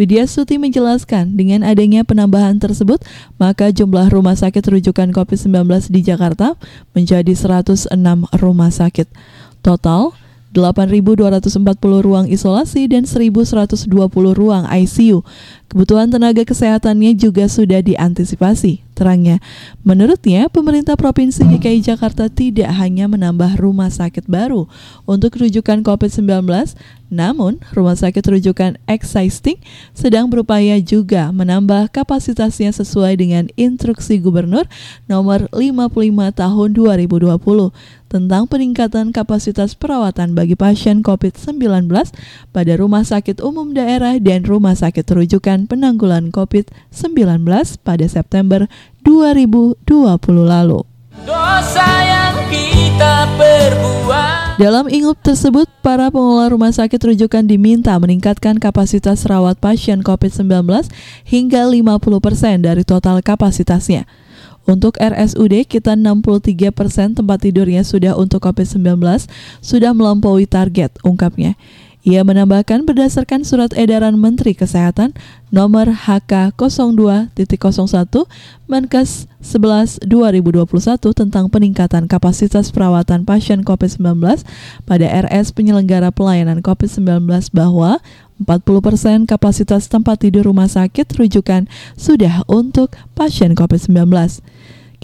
Widya Suti menjelaskan, dengan adanya penambahan tersebut, maka jumlah rumah sakit rujukan COVID-19 di Jakarta menjadi 106 rumah sakit. Total, 8.240 ruang isolasi dan 1.120 ruang ICU. Kebutuhan tenaga kesehatannya juga sudah diantisipasi. Terangnya, menurutnya pemerintah Provinsi DKI Jakarta tidak hanya menambah rumah sakit baru untuk rujukan COVID-19, namun rumah sakit rujukan existing sedang berupaya juga menambah kapasitasnya sesuai dengan instruksi Gubernur nomor 55 tahun 2020 tentang peningkatan kapasitas perawatan bagi pasien COVID-19 pada rumah sakit umum daerah dan rumah sakit rujukan penanggulan COVID-19 pada September 2020 lalu. Dosa yang kita perbuat Dalam ingup tersebut, para pengelola rumah sakit rujukan diminta meningkatkan kapasitas rawat pasien COVID-19 hingga 50% dari total kapasitasnya. Untuk RSUD, kita 63% tempat tidurnya sudah untuk COVID-19 sudah melampaui target, ungkapnya. Ia menambahkan berdasarkan surat edaran Menteri Kesehatan nomor HK 02.01 Menkes 11 2021 tentang peningkatan kapasitas perawatan pasien COVID-19 pada RS penyelenggara pelayanan COVID-19 bahwa 40% kapasitas tempat tidur rumah sakit rujukan sudah untuk pasien COVID-19.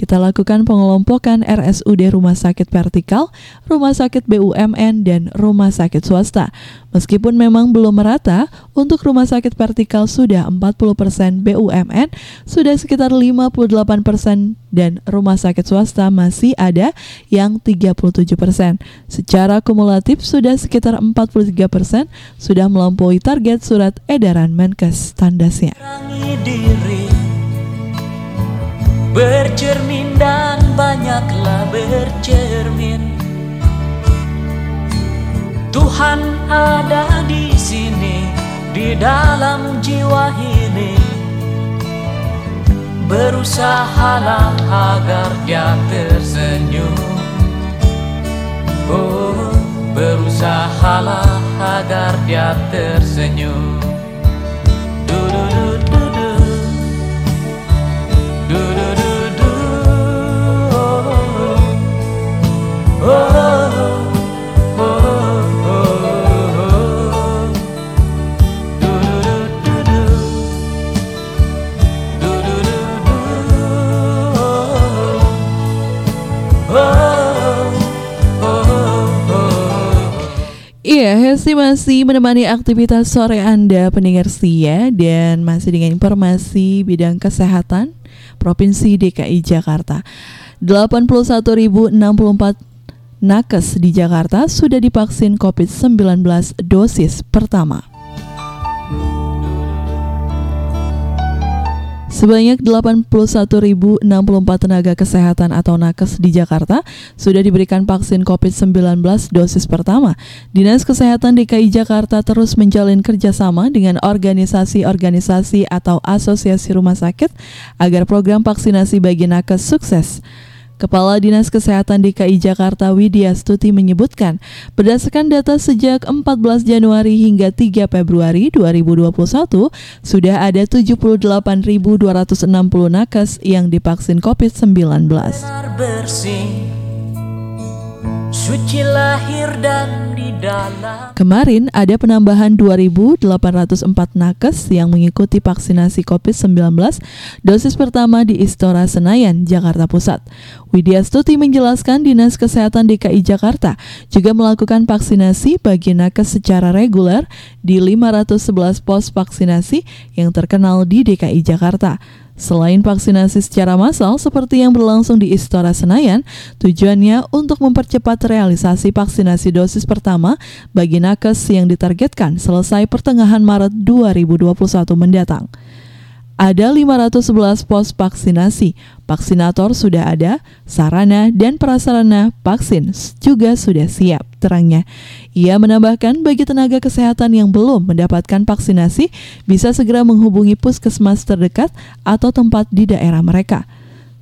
Kita lakukan pengelompokan RSUD Rumah Sakit Vertikal, Rumah Sakit BUMN, dan Rumah Sakit Swasta. Meskipun memang belum merata, untuk Rumah Sakit Vertikal sudah 40% BUMN, sudah sekitar 58% dan Rumah Sakit Swasta masih ada yang 37%. Secara kumulatif sudah sekitar 43% sudah melampaui target surat edaran Menkes tandasnya. Diri Bercermin dan banyaklah bercermin. Tuhan ada di sini Di dalam jiwa ini. Berusahalah agar dia tersenyum. Oh, berusahalah agar dia tersenyum Iya, Hesti masih menemani aktivitas sore Anda pendengar setia dan masih dengan informasi bidang kesehatan Provinsi DKI Jakarta. 81.064 nakes di Jakarta sudah divaksin COVID-19 dosis pertama. Sebanyak 81.064 tenaga kesehatan atau nakes di Jakarta sudah diberikan vaksin COVID-19 dosis pertama. Dinas Kesehatan DKI Jakarta terus menjalin kerjasama dengan organisasi-organisasi atau asosiasi rumah sakit agar program vaksinasi bagi nakes sukses. Kepala Dinas Kesehatan DKI Jakarta Widya Stuti menyebutkan, berdasarkan data sejak 14 Januari hingga 3 Februari 2021, sudah ada 78.260 nakes yang divaksin COVID-19. Kemarin ada penambahan 2.804 nakes yang mengikuti vaksinasi COVID-19 dosis pertama di Istora Senayan, Jakarta Pusat. Widya Stuti menjelaskan Dinas Kesehatan DKI Jakarta juga melakukan vaksinasi bagi nakes secara reguler di 511 pos vaksinasi yang terkenal di DKI Jakarta. Selain vaksinasi secara massal seperti yang berlangsung di Istora Senayan, tujuannya untuk mempercepat realisasi vaksinasi dosis pertama bagi nakes yang ditargetkan selesai pertengahan Maret 2021 mendatang. Ada 511 pos vaksinasi, vaksinator sudah ada, sarana dan prasarana vaksin juga sudah siap, terangnya. Ia menambahkan bagi tenaga kesehatan yang belum mendapatkan vaksinasi bisa segera menghubungi puskesmas terdekat atau tempat di daerah mereka.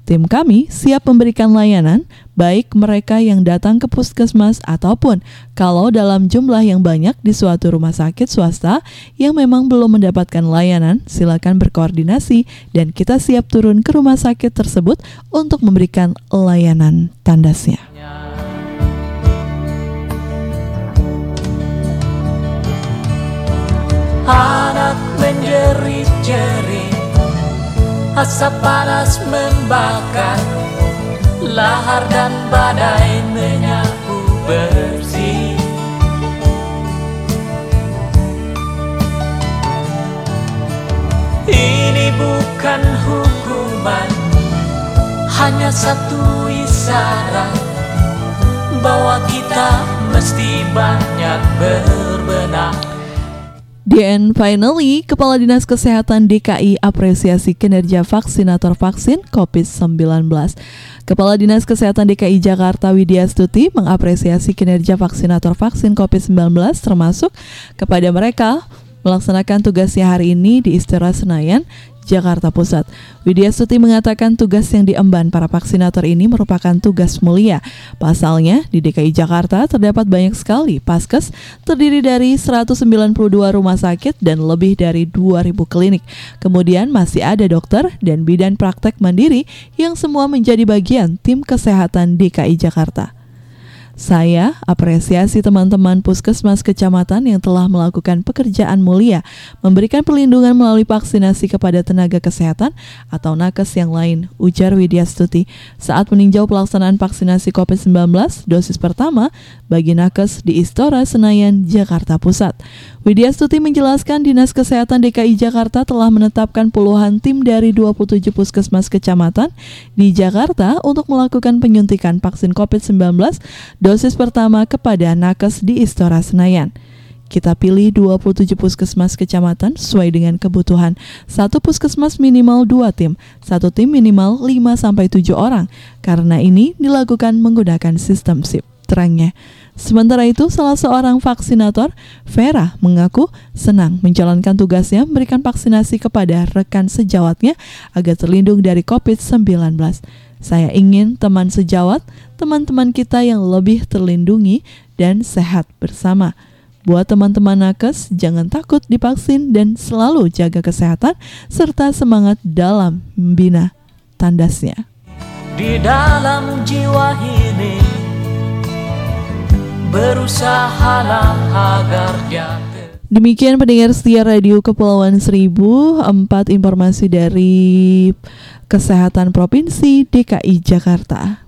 Tim kami siap memberikan layanan, baik mereka yang datang ke puskesmas ataupun kalau dalam jumlah yang banyak di suatu rumah sakit swasta yang memang belum mendapatkan layanan, silakan berkoordinasi dan kita siap turun ke rumah sakit tersebut untuk memberikan layanan tandasnya. Anak menjerit-jerit Asap panas membakar Lahar dan badai menyapu bersih. Ini bukan hukuman Hanya satu isyarat. Bahwa kita mesti banyak berbenah Dan finally, Kepala Dinas Kesehatan DKI apresiasi kinerja vaksinator vaksin COVID-19. Kepala Dinas Kesehatan DKI Jakarta Widya Stuti mengapresiasi kinerja vaksinator vaksin COVID-19 termasuk kepada mereka melaksanakan tugasnya hari ini di Istora Senayan, Jakarta Pusat. Widya Stuti mengatakan tugas yang diemban para vaksinator ini merupakan tugas mulia. Pasalnya, di DKI Jakarta terdapat banyak sekali paskes terdiri dari 192 rumah sakit dan lebih dari 2000 klinik. Kemudian masih ada dokter dan bidan praktek mandiri yang semua menjadi bagian tim kesehatan DKI Jakarta. Saya apresiasi teman-teman puskesmas kecamatan yang telah melakukan pekerjaan mulia, memberikan perlindungan melalui vaksinasi kepada tenaga kesehatan atau nakes yang lain, ujar Widya Stuti saat meninjau pelaksanaan vaksinasi COVID-19 dosis pertama bagi nakes di Istora Senayan, Jakarta Pusat. Widya Stuti menjelaskan Dinas Kesehatan DKI Jakarta telah menetapkan puluhan tim dari 27 puskesmas kecamatan di Jakarta untuk melakukan penyuntikan vaksin COVID-19 dosis pertama kepada nakes di Istora Senayan. Kita pilih 27 puskesmas kecamatan sesuai dengan kebutuhan. Satu puskesmas minimal dua tim, satu tim minimal 5-7 orang. Karena ini dilakukan menggunakan sistem SIP, terangnya. Sementara itu, salah seorang vaksinator, Vera, mengaku senang menjalankan tugasnya memberikan vaksinasi kepada rekan sejawatnya agar terlindung dari COVID-19. Saya ingin teman sejawat, teman-teman kita yang lebih terlindungi dan sehat bersama. Buat teman-teman nakes, jangan takut divaksin dan selalu jaga kesehatan serta semangat dalam membina tandasnya. Di dalam jiwa ini Berusahalah agar Demikian pendengar setia radio Kepulauan Seribu Empat informasi dari Kesehatan Provinsi DKI Jakarta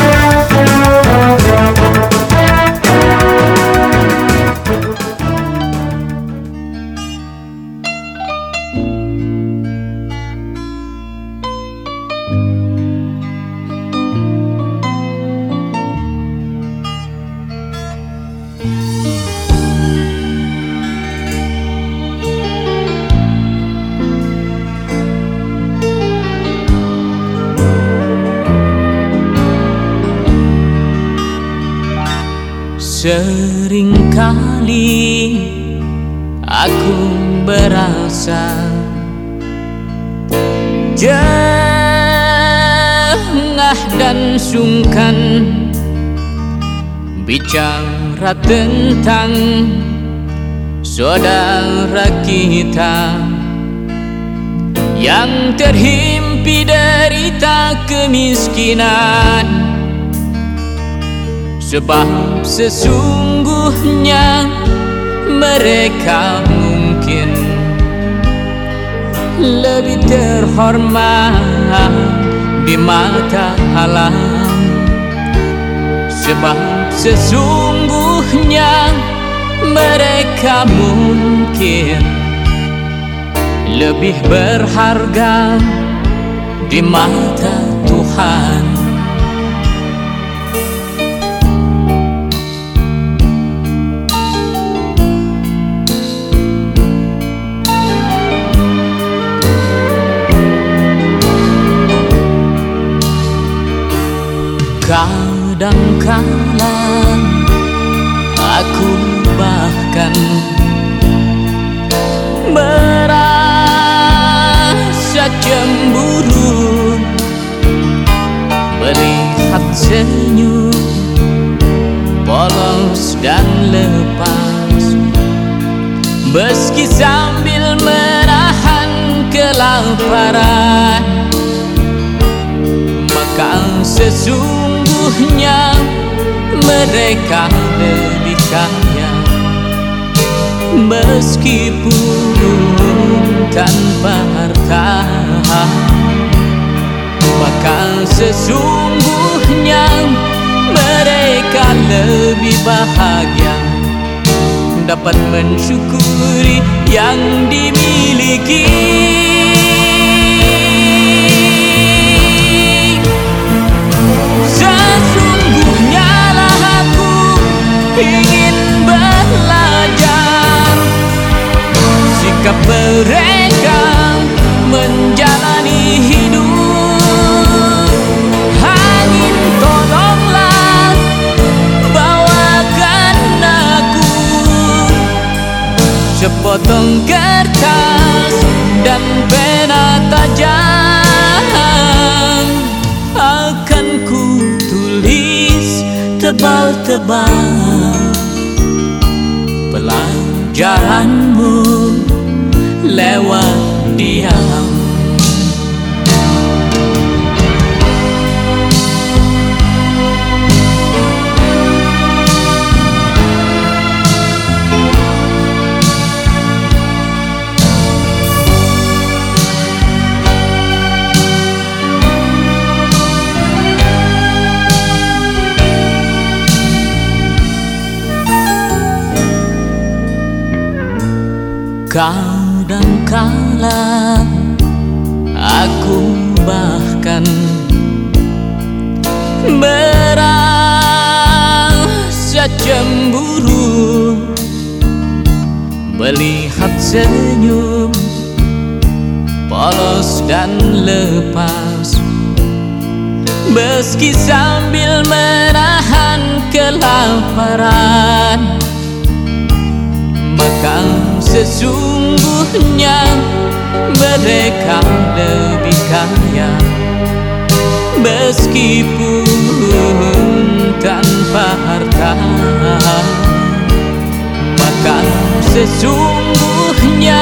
Seringkali aku berasa Jengah dan sungkan Bicara tentang saudara kita Yang terhimpi derita kemiskinan Sebab sesungguhnya mereka mungkin lebih terhormat di mata alam. Sebab sesungguhnya mereka mungkin lebih berharga di mata Tuhan Kadangkala aku bahkan merasa cemburu. Melihat senyum polos dan lepas. Meski sambil menahan kelaparan Maka sesungguhnya mereka lebih kaya Meskipun tanpa harta Maka sesungguhnya mereka lebih bahagia. Dapat mensyukuri yang dimiliki ingin belajar. Sikap mereka menjalani hidup. Angin tolonglah bawakan aku. Sepotong kertas dan pena tajam Akan ku tulis tebal-tebal Pelajaranmu lewat diam Melihat senyum polos dan lepas. Meski sambil menahan kelaparan Maka sesungguhnya mereka lebih kaya. Meskipun tanpa harta sesungguhnya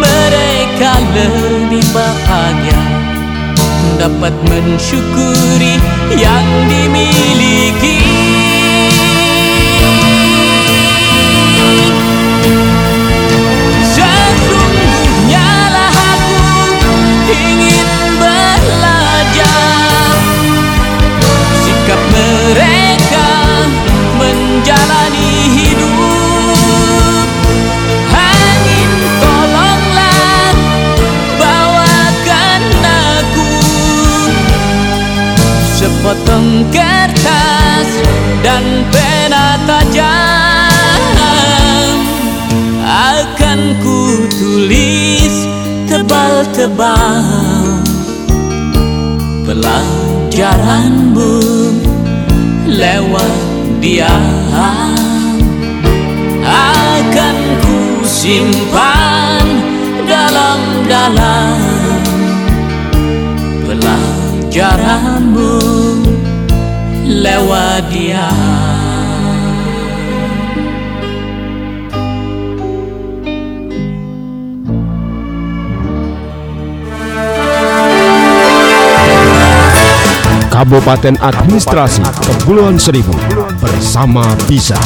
mereka lebih bahagia. Dapat mensyukuri yang dimiliki Sepotong kertas dan pena tajam Akan ku tulis tebal-tebal Pelajaranmu lewat diam. Akan ku simpan dalam-dalam Pelajaranmu lewat diam Kabupaten Administrasi Kepulauan Seribu bersama Bisa.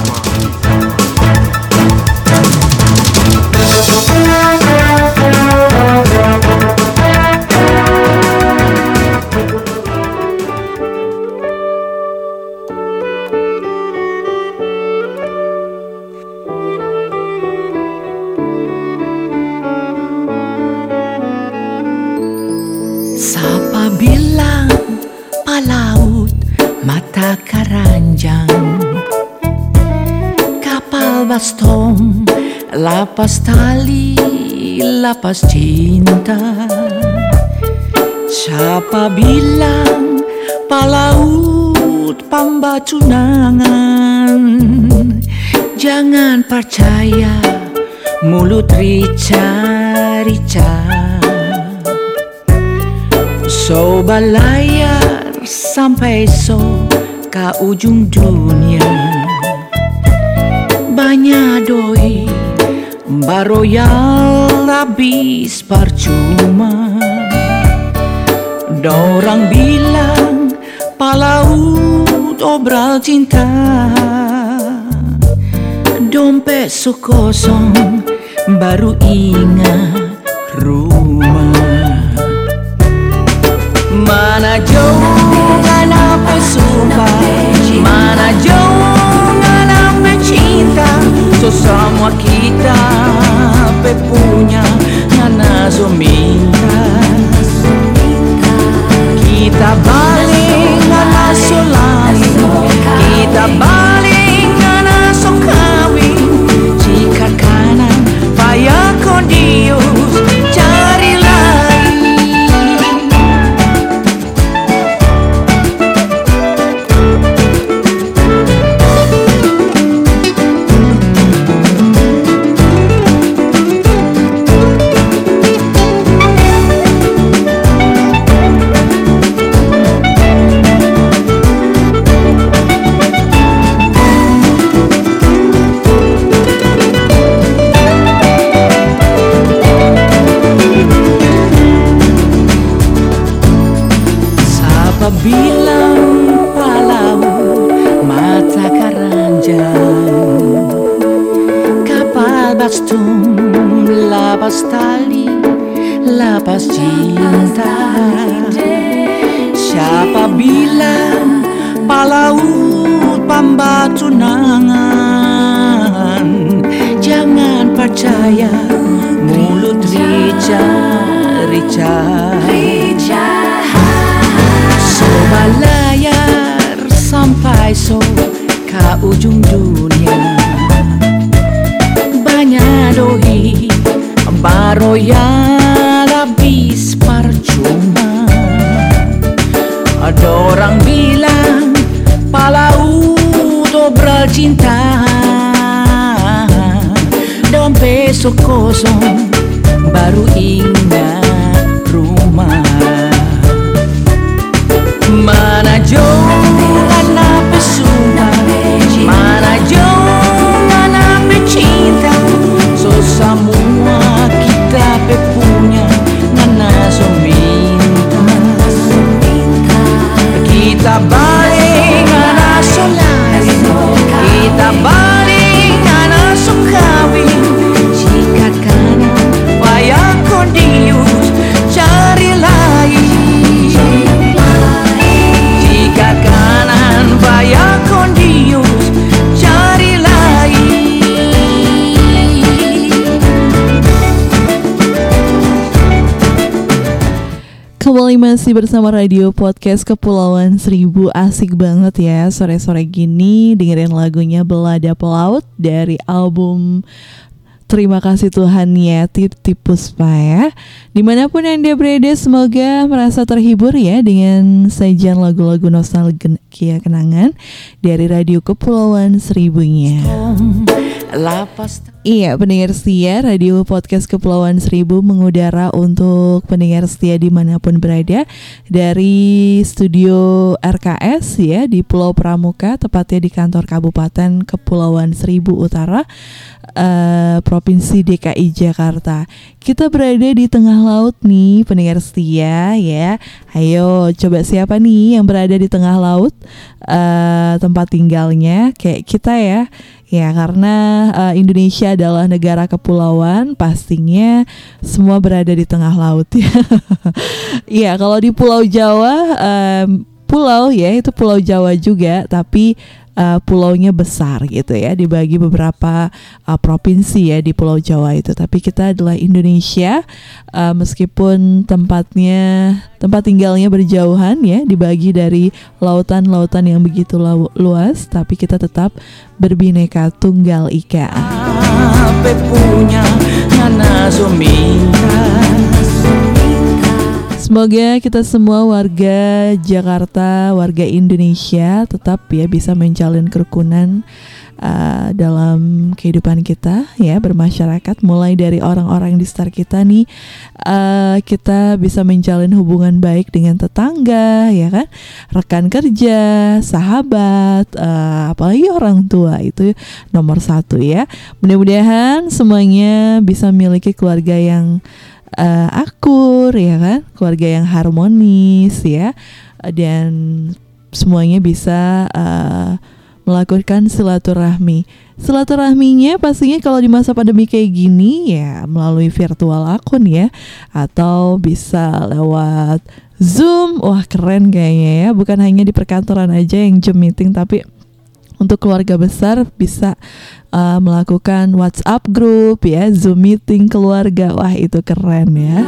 Lapas cinta? Siapa bilang palaut pembacu nangan Jangan percaya mulut rica-rica. So balayar sampai so ke ujung dunia. Banyak doi baroyal habis percuma. Dorang bilang palaut obral cinta. Dompet so kosong baru ingat rumah. Mana jauh ngana suka Mana jauh ngana cinta? So semua kita pe punya ngana so minta Kita balik ngana so lain Kita balik percaya mulut rica rica. So balayar sampai so ke ujung dunia. Banyak doi baroyal habis percuma. Ada orang bilang palaut obral cinta So kosong baru ingat rumah. Mana jauh mana pesona Mana jauh mana pecinta So semua kita punya Ngana so minta Kita masih bersama Radio Podcast Kepulauan Seribu. Asik banget ya Sore-sore gini. Dengerin lagunya Belada Pelaut Dari album Terima kasih Tuhan ya Titi Puspa ya Di mana pun Anda berada semoga merasa terhibur ya Dengan sajian lagu-lagu nostalgia kenangan Dari Radio Kepulauan Seribunya. Iya, pendengar setia Radio Podcast Kepulauan Seribu mengudara untuk pendengar setia di mana pun berada dari studio RKS ya di Pulau Pramuka, tepatnya di kantor Kabupaten Kepulauan Seribu Utara, uh, Provinsi DKI Jakarta. Kita berada di tengah laut nih, pendengar setia ya. Ayo, coba siapa nih yang berada di tengah laut uh, tempat tinggalnya kayak kita ya? Ya, karena uh, Indonesia adalah negara kepulauan, pastinya semua berada di tengah laut ya. Iya, kalau di Pulau Jawa, um, pulau ya itu Pulau Jawa juga, tapi uh, pulaunya besar gitu ya dibagi beberapa uh, provinsi ya di Pulau Jawa itu. Tapi kita adalah Indonesia uh, meskipun tempatnya tempat tinggalnya berjauhan ya dibagi dari lautan-lautan yang begitu luas tapi kita tetap berbineka tunggal ika. Punya Semoga kita semua warga Jakarta, warga Indonesia tetap ya bisa menjalin kerukunan uh, dalam kehidupan kita ya bermasyarakat. Mulai dari orang-orang di sekitar kita nih uh, kita bisa menjalin hubungan baik dengan tetangga ya kan? Rekan kerja sahabat uh, apalagi orang tua itu nomor satu ya. Mudah-mudahan semuanya bisa memiliki keluarga yang uh, akur ya kan? Keluarga yang harmonis ya. Dan semuanya bisa uh, melakukan silaturahmi. Silaturahminya pastinya kalau di masa pandemi kayak gini ya melalui virtual akun ya. Atau bisa lewat Zoom. Wah keren kayaknya ya. Bukan hanya di perkantoran aja yang Zoom meeting tapi untuk keluarga besar bisa uh, melakukan WhatsApp group ya, Zoom meeting keluarga. Wah, itu keren ya.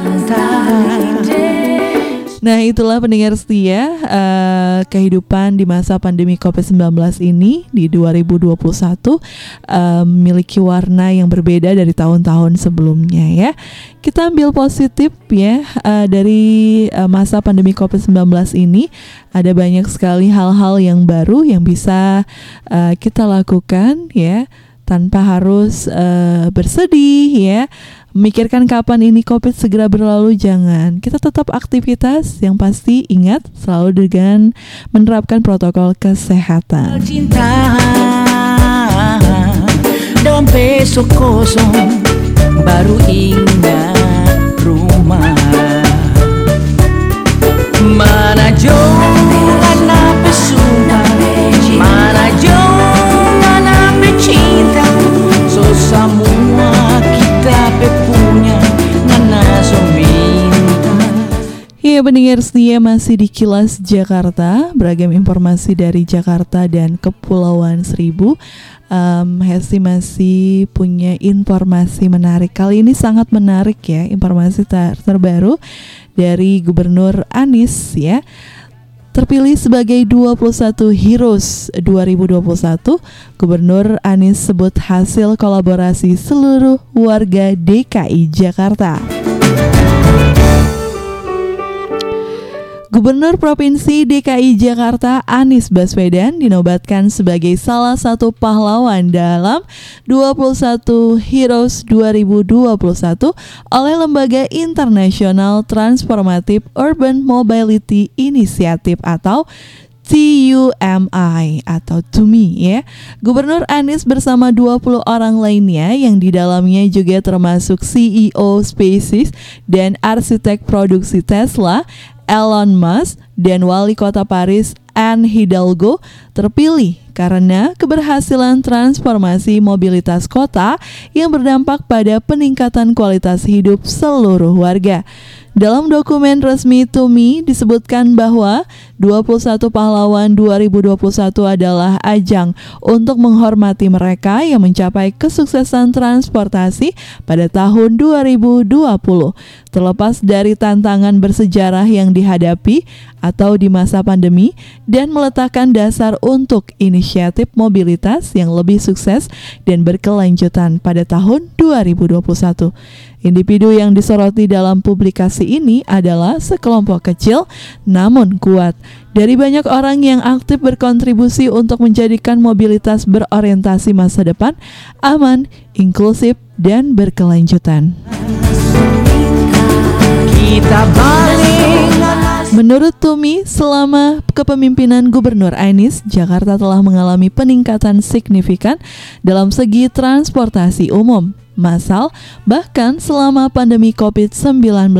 Nah itulah pendengar setia uh, kehidupan di masa pandemi COVID-19 ini di 2021 uh, memiliki warna yang berbeda dari tahun-tahun sebelumnya ya. Kita ambil positif ya uh, dari uh, masa pandemi COVID-19 ini ada banyak sekali hal-hal yang baru yang bisa uh, kita lakukan ya tanpa harus uh, bersedih ya Memikirkan kapan ini COVID segera berlalu jangan. Kita tetap aktivitas yang pasti ingat selalu dengan menerapkan protokol kesehatan. Cinta baru ingat rumah. Mana jauh mana jauh mana Iya pendengar setia masih di Kilas Jakarta Beragam informasi dari Jakarta dan Kepulauan Seribu. Um, Hesti masih punya informasi menarik. Kali ini sangat menarik ya Informasi ter terbaru dari Gubernur Anies ya. Terpilih sebagai 21 Heroes 2021, Gubernur Anies sebut hasil kolaborasi seluruh warga DKI Jakarta. Gubernur Provinsi DKI Jakarta Anies Baswedan dinobatkan sebagai salah satu pahlawan dalam 21 Heroes 2021 oleh Lembaga Internasional Transformative Urban Mobility Initiative atau TUMI atau TUMI ya. Gubernur Anies bersama 20 orang lainnya yang di dalamnya juga termasuk CEO SpaceX dan arsitek produksi Tesla Elon Musk dan wali kota Paris Anne Hidalgo terpilih karena keberhasilan transformasi mobilitas kota yang berdampak pada peningkatan kualitas hidup seluruh warga. Dalam dokumen resmi Tumi disebutkan bahwa 21 pahlawan 2021 adalah ajang untuk menghormati mereka yang mencapai kesuksesan transportasi pada tahun 2020. Terlepas dari tantangan bersejarah yang dihadapi atau di masa pandemi dan meletakkan dasar untuk inisiatif mobilitas yang lebih sukses dan berkelanjutan pada tahun 2021. Individu yang disoroti dalam publikasi ini adalah sekelompok kecil namun kuat dari banyak orang yang aktif berkontribusi untuk menjadikan mobilitas berorientasi masa depan aman, inklusif, dan berkelanjutan. Kita balik Menurut Tumi, selama kepemimpinan Gubernur Anies, Jakarta telah mengalami peningkatan signifikan dalam segi transportasi umum massal bahkan selama pandemi COVID-19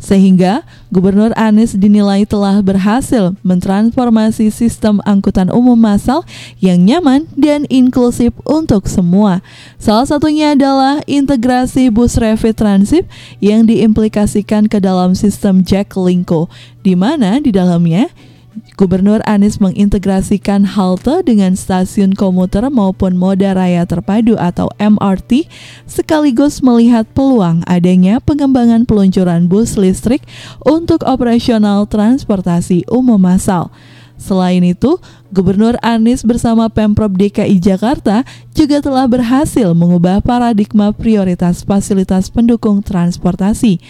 sehingga Gubernur Anies dinilai telah berhasil mentransformasi sistem angkutan umum massal yang nyaman dan inklusif untuk semua. Salah satunya adalah integrasi bus rapid transit yang diimplikasikan ke dalam sistem Jack Linko, di mana di dalamnya Gubernur Anies mengintegrasikan halte dengan stasiun komuter maupun moda raya terpadu atau MRT sekaligus melihat peluang adanya pengembangan peluncuran bus listrik untuk operasional transportasi umum massal. Selain itu, Gubernur Anies bersama Pemprov DKI Jakarta juga telah berhasil mengubah paradigma prioritas fasilitas pendukung transportasi,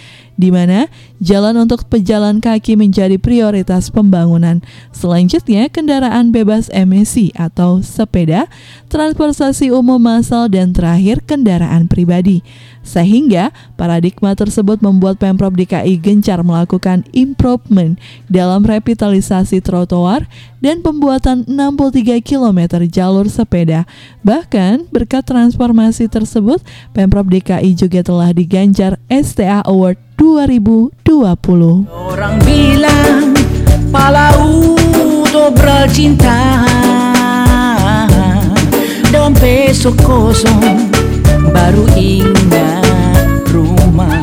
di mana jalan untuk pejalan kaki menjadi prioritas pembangunan. Selanjutnya, kendaraan bebas emisi atau sepeda, transportasi umum massal, dan terakhir kendaraan pribadi. Sehingga paradigma tersebut membuat Pemprov DKI gencar melakukan improvement dalam revitalisasi trotoar dan pembuatan 63 km jalur sepeda. Bahkan berkat transformasi tersebut, Pemprov DKI juga telah diganjar STA Award 2020. Orang bilang Palau cinta Dompet baru ingat rumah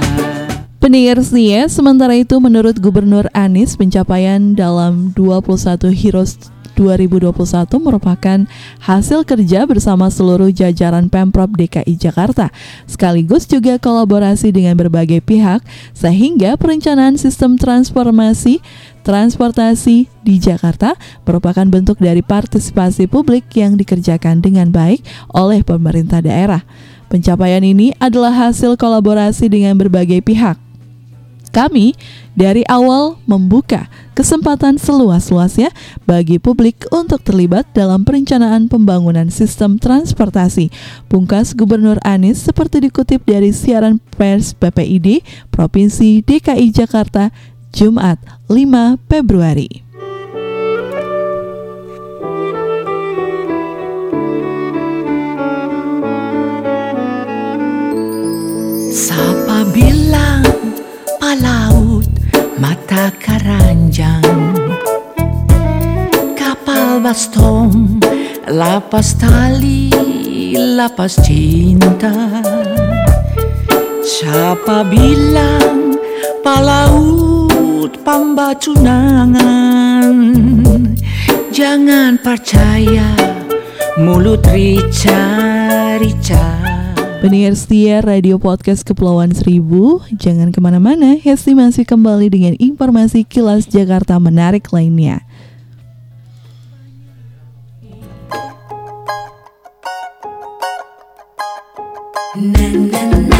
Pendengar sementara itu menurut Gubernur Anies pencapaian dalam 21 Heroes 2021 merupakan hasil kerja bersama seluruh jajaran Pemprov DKI Jakarta, sekaligus juga kolaborasi dengan berbagai pihak, sehingga perencanaan sistem transformasi transportasi di Jakarta merupakan bentuk dari partisipasi publik yang dikerjakan dengan baik oleh pemerintah daerah. Pencapaian ini adalah hasil kolaborasi dengan berbagai pihak. Kami dari awal membuka kesempatan seluas-luasnya bagi publik untuk terlibat dalam perencanaan pembangunan sistem transportasi. Pungkas Gubernur Anies seperti dikutip dari siaran pers PPID Provinsi DKI Jakarta Jumat 5 Februari. Sapa bilang palaut mata keranjang? Kapal bastom lapas tali lapas cinta. Siapa bilang palaut pambacunangan? Jangan percaya mulut rica-rica Pendengar setia Radio Podcast Kepulauan Seribu, jangan ke mana-mana, Hesti masih kembali dengan informasi kilas Jakarta menarik lainnya. Bengawan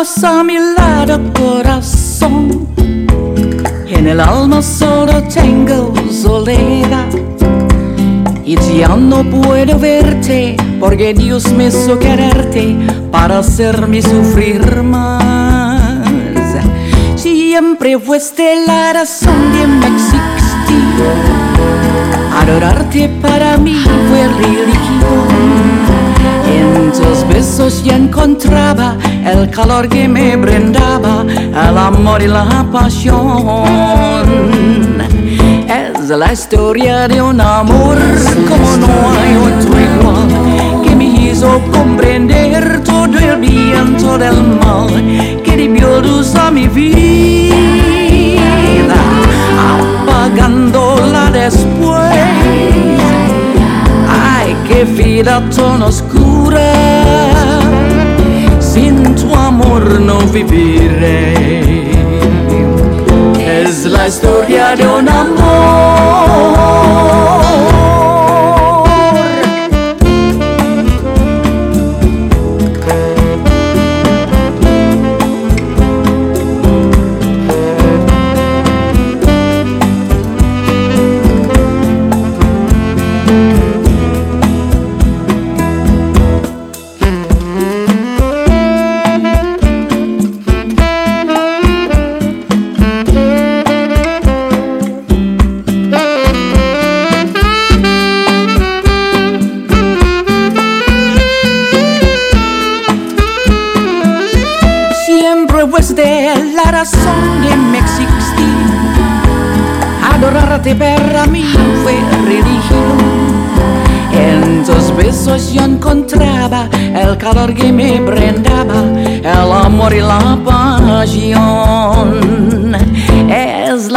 a mi lado corazón En el alma solo tengo soledad. Y ya no puedo verte Porque Dios me hizo quererte Para hacerme sufrir más. Siempre fuiste la razón de mi existir. Adorarte para mí fue religión en tus besos ya encontraba el calor que me brindaba, el amor y la pasión. Es la historia de un amor como no hay otro igual, que me hizo comprender todo el bien, todo el mal, que dio luz a mi vida, apagándola después. Qué vida tan oscura. Sin tu amor no viviré. Es la historia de un amor.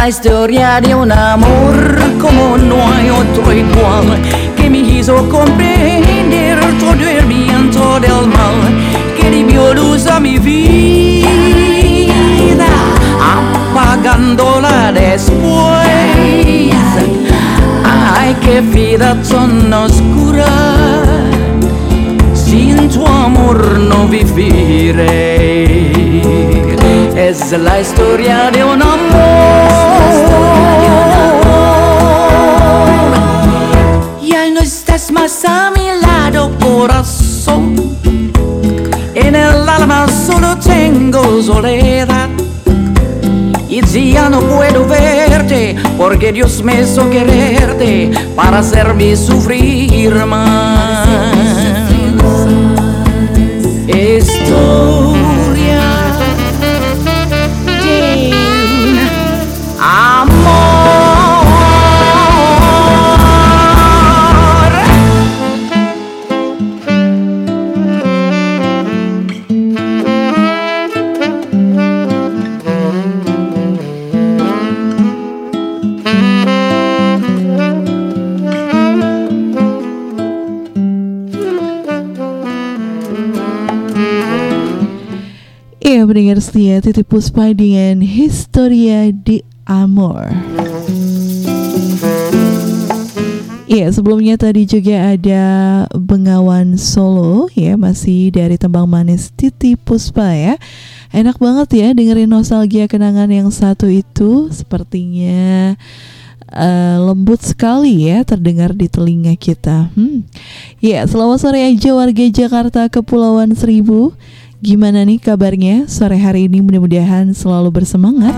La historia de un amor como no hay otro igual, que me hizo comprender todo el bien, todo el mal, que dio luz a mi vida, apagándola después. Ay, qué vida tan oscura, sin tu amor no viviré. Es la historia de un amor. Ya no estás más a mi lado, corazón. En el alma solo tengo soledad. Y ya no puedo verte, porque Dios me hizo quererte para hacerme sufrir más. Historia Setia Titip Puspa dengan Historia di Amor. Iya sebelumnya tadi juga ada Bengawan Solo ya Masih dari Tembang Manis Titi Puspa ya. Enak banget ya dengerin nostalgia kenangan yang satu itu. Sepertinya eh, lembut sekali ya terdengar di telinga kita. Hmm. Ya selamat sore aja warga Jakarta Kepulauan Seribu Gimana nih kabarnya sore hari ini mudah-mudahan selalu bersemangat.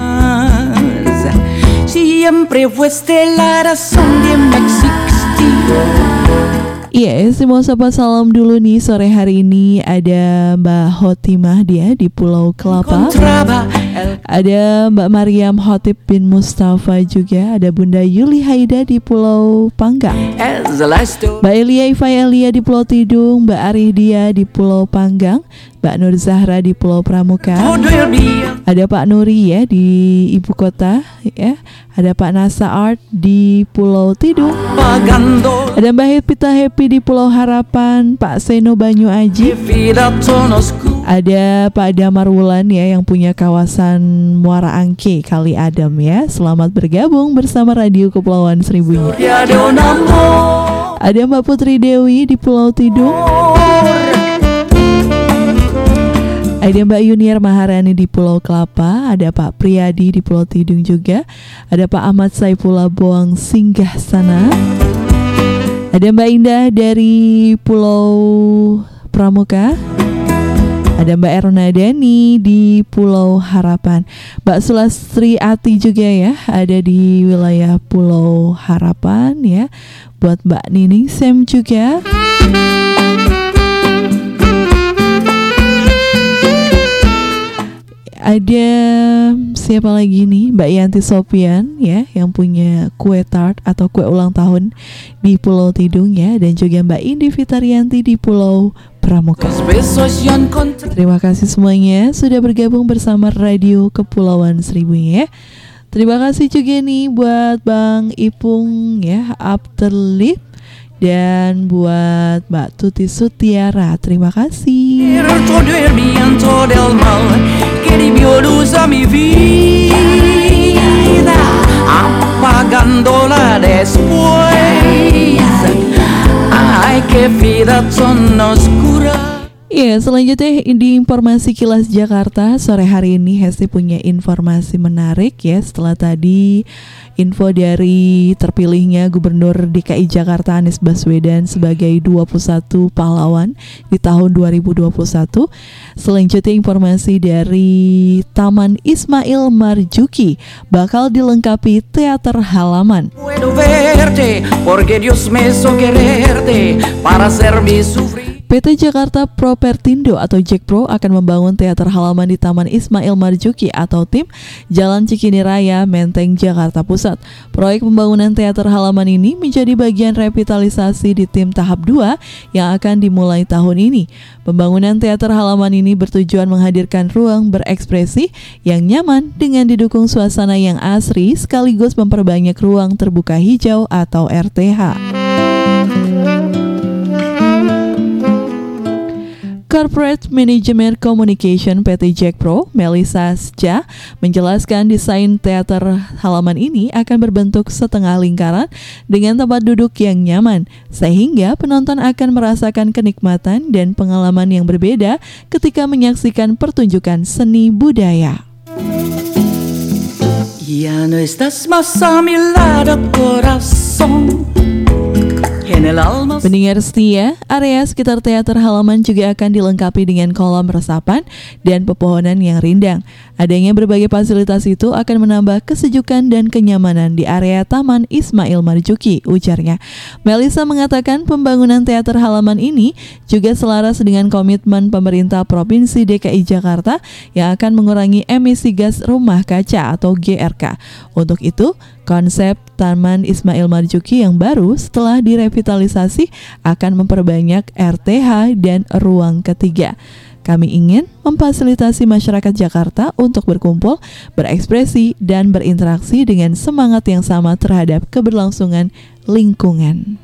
Iya, saya mau sapa salam dulu nih sore hari ini ada Mbak Hotimah dia di Pulau Kelapa. Ada Mbak Mariam Hotip bin Mustafa juga, ada Bunda Yuli Haida di Pulau Panggang. Mbak Elia Iva Elia di Pulau Tidung, Mbak Aridia di Pulau Panggang, Mbak Nur Zahra di Pulau Pramuka. Ada Pak Nuri ya di ibu kota ya. Ada Pak Nasa Art di Pulau Tidung. Ada Mbak Hepita Happy di Pulau Harapan, Pak Seno Banyu Aji. Ada Pak Damar Wulan ya yang punya kawasan Muara Angke Kali Adam ya. Selamat bergabung bersama Radio Kepulauan amor. Ada Mbak Putri Dewi di Pulau Tidung. Ada Mbak Yuniar Maharani di Pulau Kelapa, ada Pak Priyadi di Pulau Tidung juga, ada Pak Ahmad Saifullah Boang Singgah Sana, ada Mbak Indah dari Pulau Pramuka, ada Mbak Erna Dani di Pulau Harapan, Mbak Sulastri Ati juga ya, ada di wilayah Pulau Harapan ya, buat Mbak Nining Sam juga. Ada siapa lagi nih Mbak Yanti Sopian ya yang punya kue tart atau kue ulang tahun di Pulau Tidung ya dan juga Mbak Indi Fitarianti di Pulau Pramuka. Terima kasih semuanya sudah bergabung bersama Radio Kepulauan Seribu ya. Terima kasih juga nih buat Bang Ipung ya Afterlip dan buat Mbak Tuti Sutiara. Terima kasih. Mal que vida, después. Oscura. Iya, selanjutnya di informasi kilas Jakarta sore hari ini Hesti punya informasi menarik ya setelah tadi info dari terpilihnya Gubernur DKI Jakarta Anies Baswedan sebagai 21 pahlawan di tahun 2021. Selanjutnya informasi dari Taman Ismail Marjuki bakal dilengkapi teater halaman. PT Jakarta Propertindo atau Jakpro akan membangun teater halaman di Taman Ismail Marzuki atau TIM Jalan Cikini Raya, Menteng, Jakarta Pusat. Proyek pembangunan teater halaman ini menjadi bagian revitalisasi di tim tahap 2 yang akan dimulai tahun ini. Pembangunan teater halaman ini bertujuan menghadirkan ruang berekspresi yang nyaman dengan didukung suasana yang asri sekaligus memperbanyak ruang terbuka hijau atau RTH. Corporate Management Communication PT Jack Pro, Melissa Sja, menjelaskan desain teater halaman ini akan berbentuk setengah lingkaran dengan tempat duduk yang nyaman, sehingga penonton akan merasakan kenikmatan dan pengalaman yang berbeda ketika menyaksikan pertunjukan seni budaya. Ya no estás más a mi lado, corazón. Pendengar setia, area sekitar teater halaman juga akan dilengkapi dengan kolam resapan dan pepohonan yang rindang. Adanya berbagai fasilitas itu akan menambah kesejukan dan kenyamanan di area Taman Ismail Marzuki, ujarnya. Melissa mengatakan pembangunan teater halaman ini juga selaras dengan komitmen pemerintah Provinsi DKI Jakarta yang akan mengurangi emisi gas rumah kaca atau GRK. Untuk itu, Konsep Taman Ismail Marzuki yang baru setelah direvitalisasi akan memperbanyak RTH dan ruang ketiga. Kami ingin memfasilitasi masyarakat Jakarta untuk berkumpul, berekspresi, dan berinteraksi dengan semangat yang sama terhadap keberlangsungan lingkungan.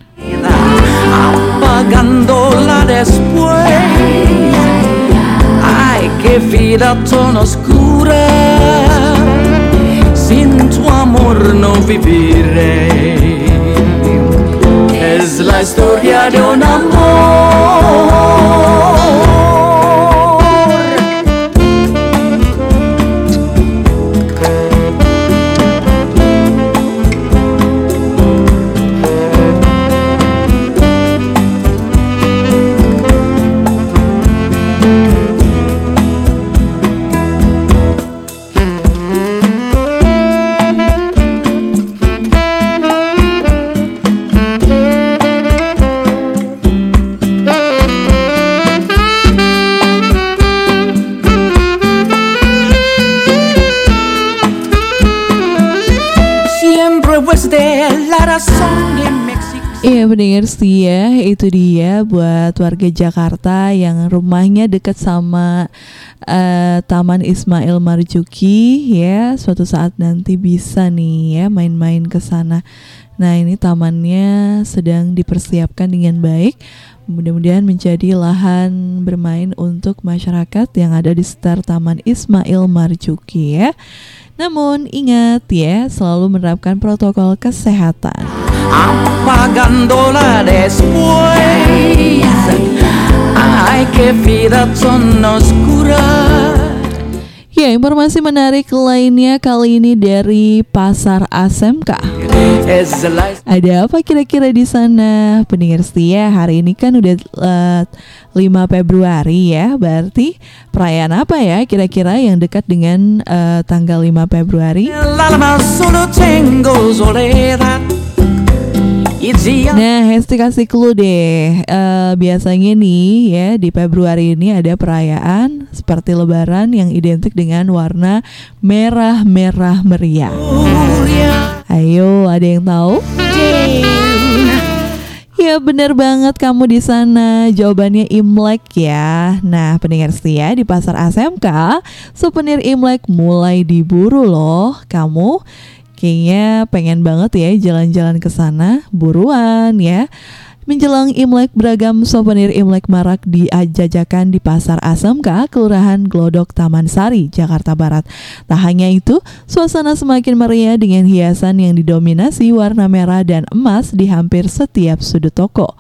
Es la historia de un amor. Iya pendengar setia, itu dia buat warga Jakarta yang rumahnya dekat sama eh, Taman Ismail Marzuki ya, suatu saat nanti bisa nih ya main-main ke sana. Nah, ini tamannya sedang dipersiapkan dengan baik. Mudah-mudahan menjadi lahan bermain untuk masyarakat yang ada di sekitar Taman Ismail Marzuki ya. Namun ingat ya, selalu menerapkan protokol kesehatan. después. Ay, vida tan oscura. Ya, informasi menarik lainnya kali ini dari Pasar ASMK. Es la Ada apa kira-kira di sana? Pendengar setia, hari ini kan udah eh, 5 Februari ya. Berarti perayaan apa ya kira-kira yang dekat dengan eh, tanggal 5 Februari? Nah, Hesti kasih clue deh. Eh, biasanya nih ya di Februari ini ada perayaan seperti Lebaran yang identik dengan warna merah-merah meriah. Ayo, ada yang tahu? Ya bener banget kamu di sana Jawabannya Imlek ya Nah pendengar setia di pasar ASMK Souvenir Imlek mulai diburu loh Kamu kayaknya pengen banget ya jalan-jalan ke sana Buruan ya Menjelang Imlek beragam souvenir Imlek marak diajajakan di Pasar ASMK, Kelurahan Glodok Taman Sari, Jakarta Barat. Tak hanya itu, suasana semakin meriah dengan hiasan yang didominasi warna merah dan emas di hampir setiap sudut toko.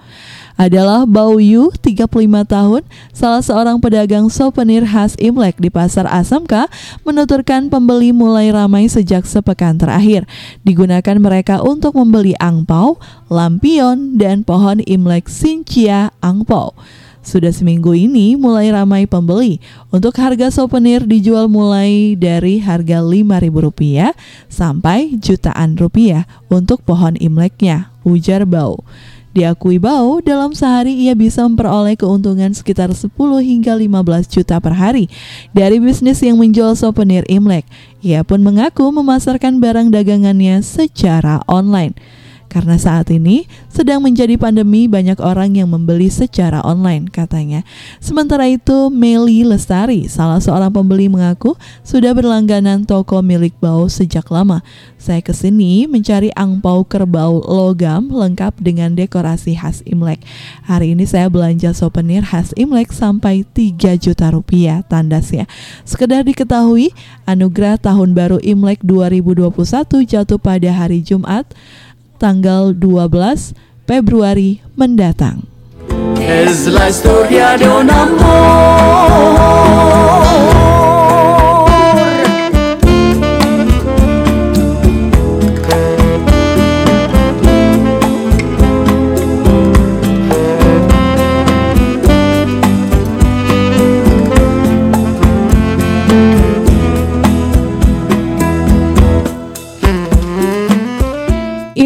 Adalah Bau Yu, 35 tahun, salah seorang pedagang souvenir khas Imlek di Pasar ASMK, menuturkan pembeli mulai ramai sejak sepekan terakhir. Digunakan mereka untuk membeli angpau, lampion, dan pohon Imlek Sincia Angpau. Sudah seminggu ini mulai ramai pembeli. Untuk harga souvenir dijual mulai dari harga Rp5.000 sampai jutaan rupiah untuk pohon Imleknya, ujar Bau. Diakui Bao, dalam sehari ia bisa memperoleh keuntungan sekitar 10 hingga 15 juta per hari dari bisnis yang menjual souvenir Imlek. Ia pun mengaku memasarkan barang dagangannya secara online. Karena saat ini sedang menjadi pandemi banyak orang yang membeli secara online katanya. Sementara itu Meli Lestari, salah seorang pembeli mengaku sudah berlangganan toko milik Bau sejak lama. Saya ke sini mencari angpau kerbau logam lengkap dengan dekorasi khas Imlek. Hari ini saya belanja souvenir khas Imlek sampai 3 juta rupiah tandasnya. Sekedar diketahui, anugerah tahun baru Imlek 2021 jatuh pada hari Jumat tanggal 12 Februari mendatang. Es la historia de un amor.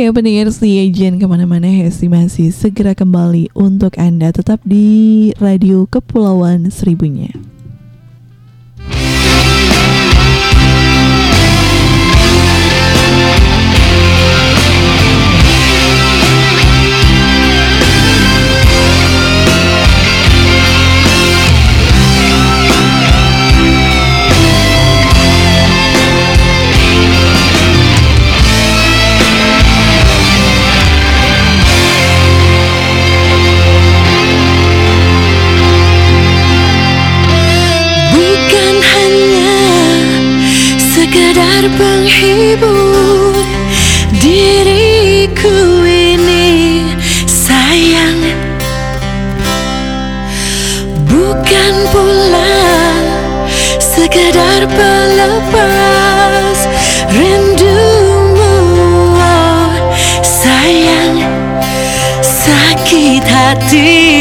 Iya pendengar si jangan ke mana-mana Hesti masih segera kembali untuk Anda tetap di Radio Kepulauan Seribunya. Diriku ini sayang. Bukan pula sekedar pelepas rindumu oh, sayang. Sakit hatiku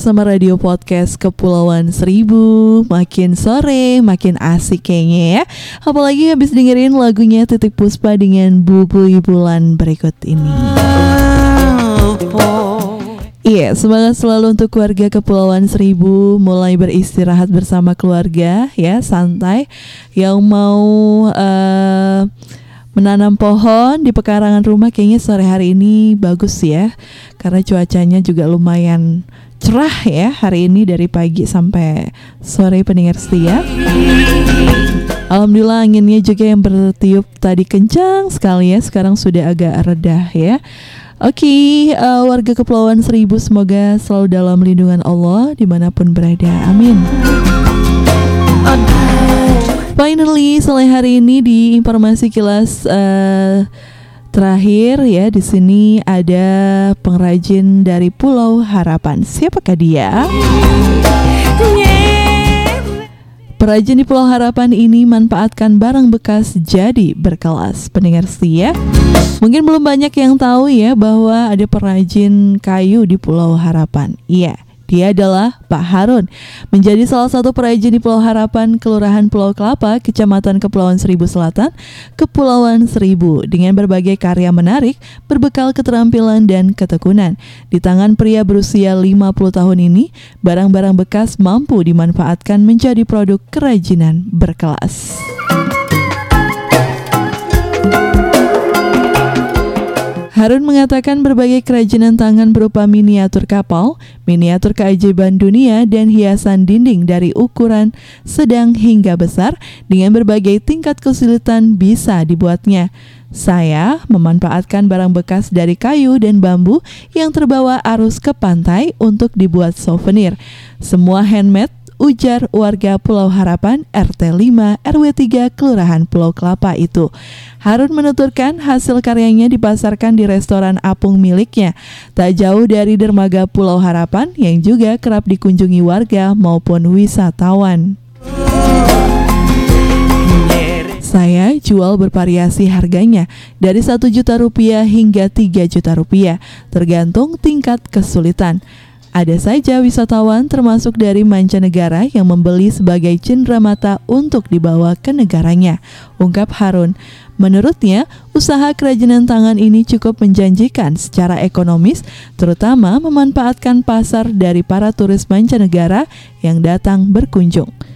bersama Radio Podcast Kepulauan Seribu. Makin sore, makin asik kayaknya ya. Apalagi habis dengerin lagunya Titik Puspa dengan Bubui Bulan berikut ini. Iya, semangat selalu untuk keluarga Kepulauan Seribu. Mulai beristirahat bersama keluarga ya, santai. Yang mau uh, menanam pohon di pekarangan rumah kayaknya sore hari ini bagus ya. Karena cuacanya juga lumayan cerah ya hari ini dari pagi sampai sore pendengar setia. Alhamdulillah anginnya juga yang bertiup tadi kencang sekali ya sekarang sudah agak reda ya. Oke, okay, uh, warga Kepulauan Seribu semoga selalu dalam lindungan Allah di mana pun berada. Amin. Finally, sore hari ini di informasi kilas uh, terakhir ya di sini ada pengrajin dari Pulau Harapan. Siapakah dia? Perajin di Pulau Harapan ini manfaatkan barang bekas jadi berkelas. Pendengar setia, mungkin belum banyak yang tahu ya bahwa ada perajin kayu di Pulau Harapan. Iya. Dia adalah Pak Harun, menjadi salah satu perajin di Pulau Harapan, Kelurahan Pulau Kelapa, Kecamatan Kepulauan Seribu Selatan, Kepulauan Seribu, dengan berbagai karya menarik, berbekal keterampilan dan ketekunan. Di tangan pria berusia 50 tahun ini, barang-barang bekas mampu dimanfaatkan menjadi produk kerajinan berkelas. Harun mengatakan berbagai kerajinan tangan berupa miniatur kapal, miniatur keajaiban dunia, dan hiasan dinding dari ukuran sedang hingga besar dengan berbagai tingkat kesulitan bisa dibuatnya. Saya memanfaatkan barang bekas dari kayu dan bambu yang terbawa arus ke pantai untuk dibuat souvenir. Semua handmade ujar warga Pulau Harapan RT 5 RW 3 Kelurahan Pulau Kelapa itu. Harun menuturkan hasil karyanya dipasarkan di restoran apung miliknya, tak jauh dari dermaga Pulau Harapan yang juga kerap dikunjungi warga maupun wisatawan. Saya jual bervariasi harganya dari 1 juta rupiah hingga 3 juta rupiah, tergantung tingkat kesulitan. Ada saja wisatawan termasuk dari mancanegara yang membeli sebagai cenderamata untuk dibawa ke negaranya, ungkap Harun. Menurutnya, usaha kerajinan tangan ini cukup menjanjikan secara ekonomis, terutama memanfaatkan pasar dari para turis mancanegara yang datang berkunjung.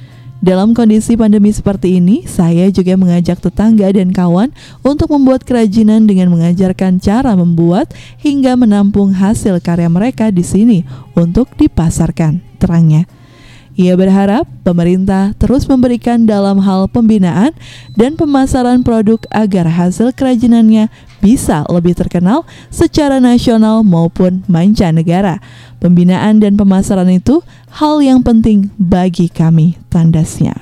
Dalam kondisi pandemi seperti ini, saya juga mengajak tetangga dan kawan untuk membuat kerajinan dengan mengajarkan cara membuat hingga menampung hasil karya mereka di sini untuk dipasarkan, terangnya. Ia berharap pemerintah terus memberikan dalam hal pembinaan dan pemasaran produk agar hasil kerajinannya bisa lebih terkenal secara nasional maupun mancanegara. Pembinaan dan pemasaran itu hal yang penting bagi kami, tandasnya.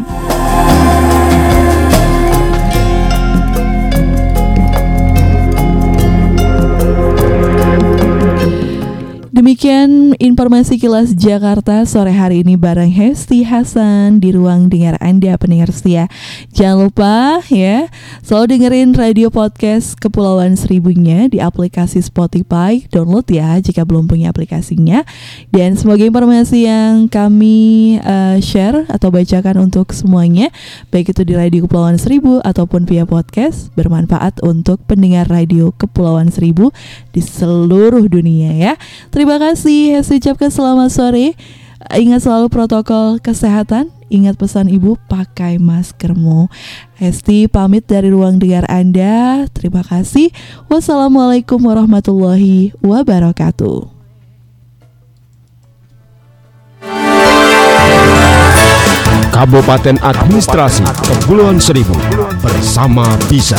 Demikian informasi kilas Jakarta sore hari ini bareng Hesti Hasan di ruang dengar Anda pendengar setia. Jangan lupa ya, selalu dengerin radio podcast Kepulauan Seribunya di aplikasi Spotify. Download ya jika belum punya aplikasinya. Dan semoga informasi yang kami uh, share atau bacakan untuk semuanya, baik itu di radio Kepulauan Seribu ataupun via podcast, bermanfaat untuk pendengar radio Kepulauan Seribu di seluruh dunia ya. Terima kasih, Hesti ucapkan selamat sore. Ingat selalu protokol kesehatan. Ingat pesan ibu, pakai maskermu. Hesti pamit dari ruang dengar Anda. Terima kasih. Wassalamualaikum warahmatullahi wabarakatuh. Kabupaten Administrasi Kepulauan Seribu bersama bisa.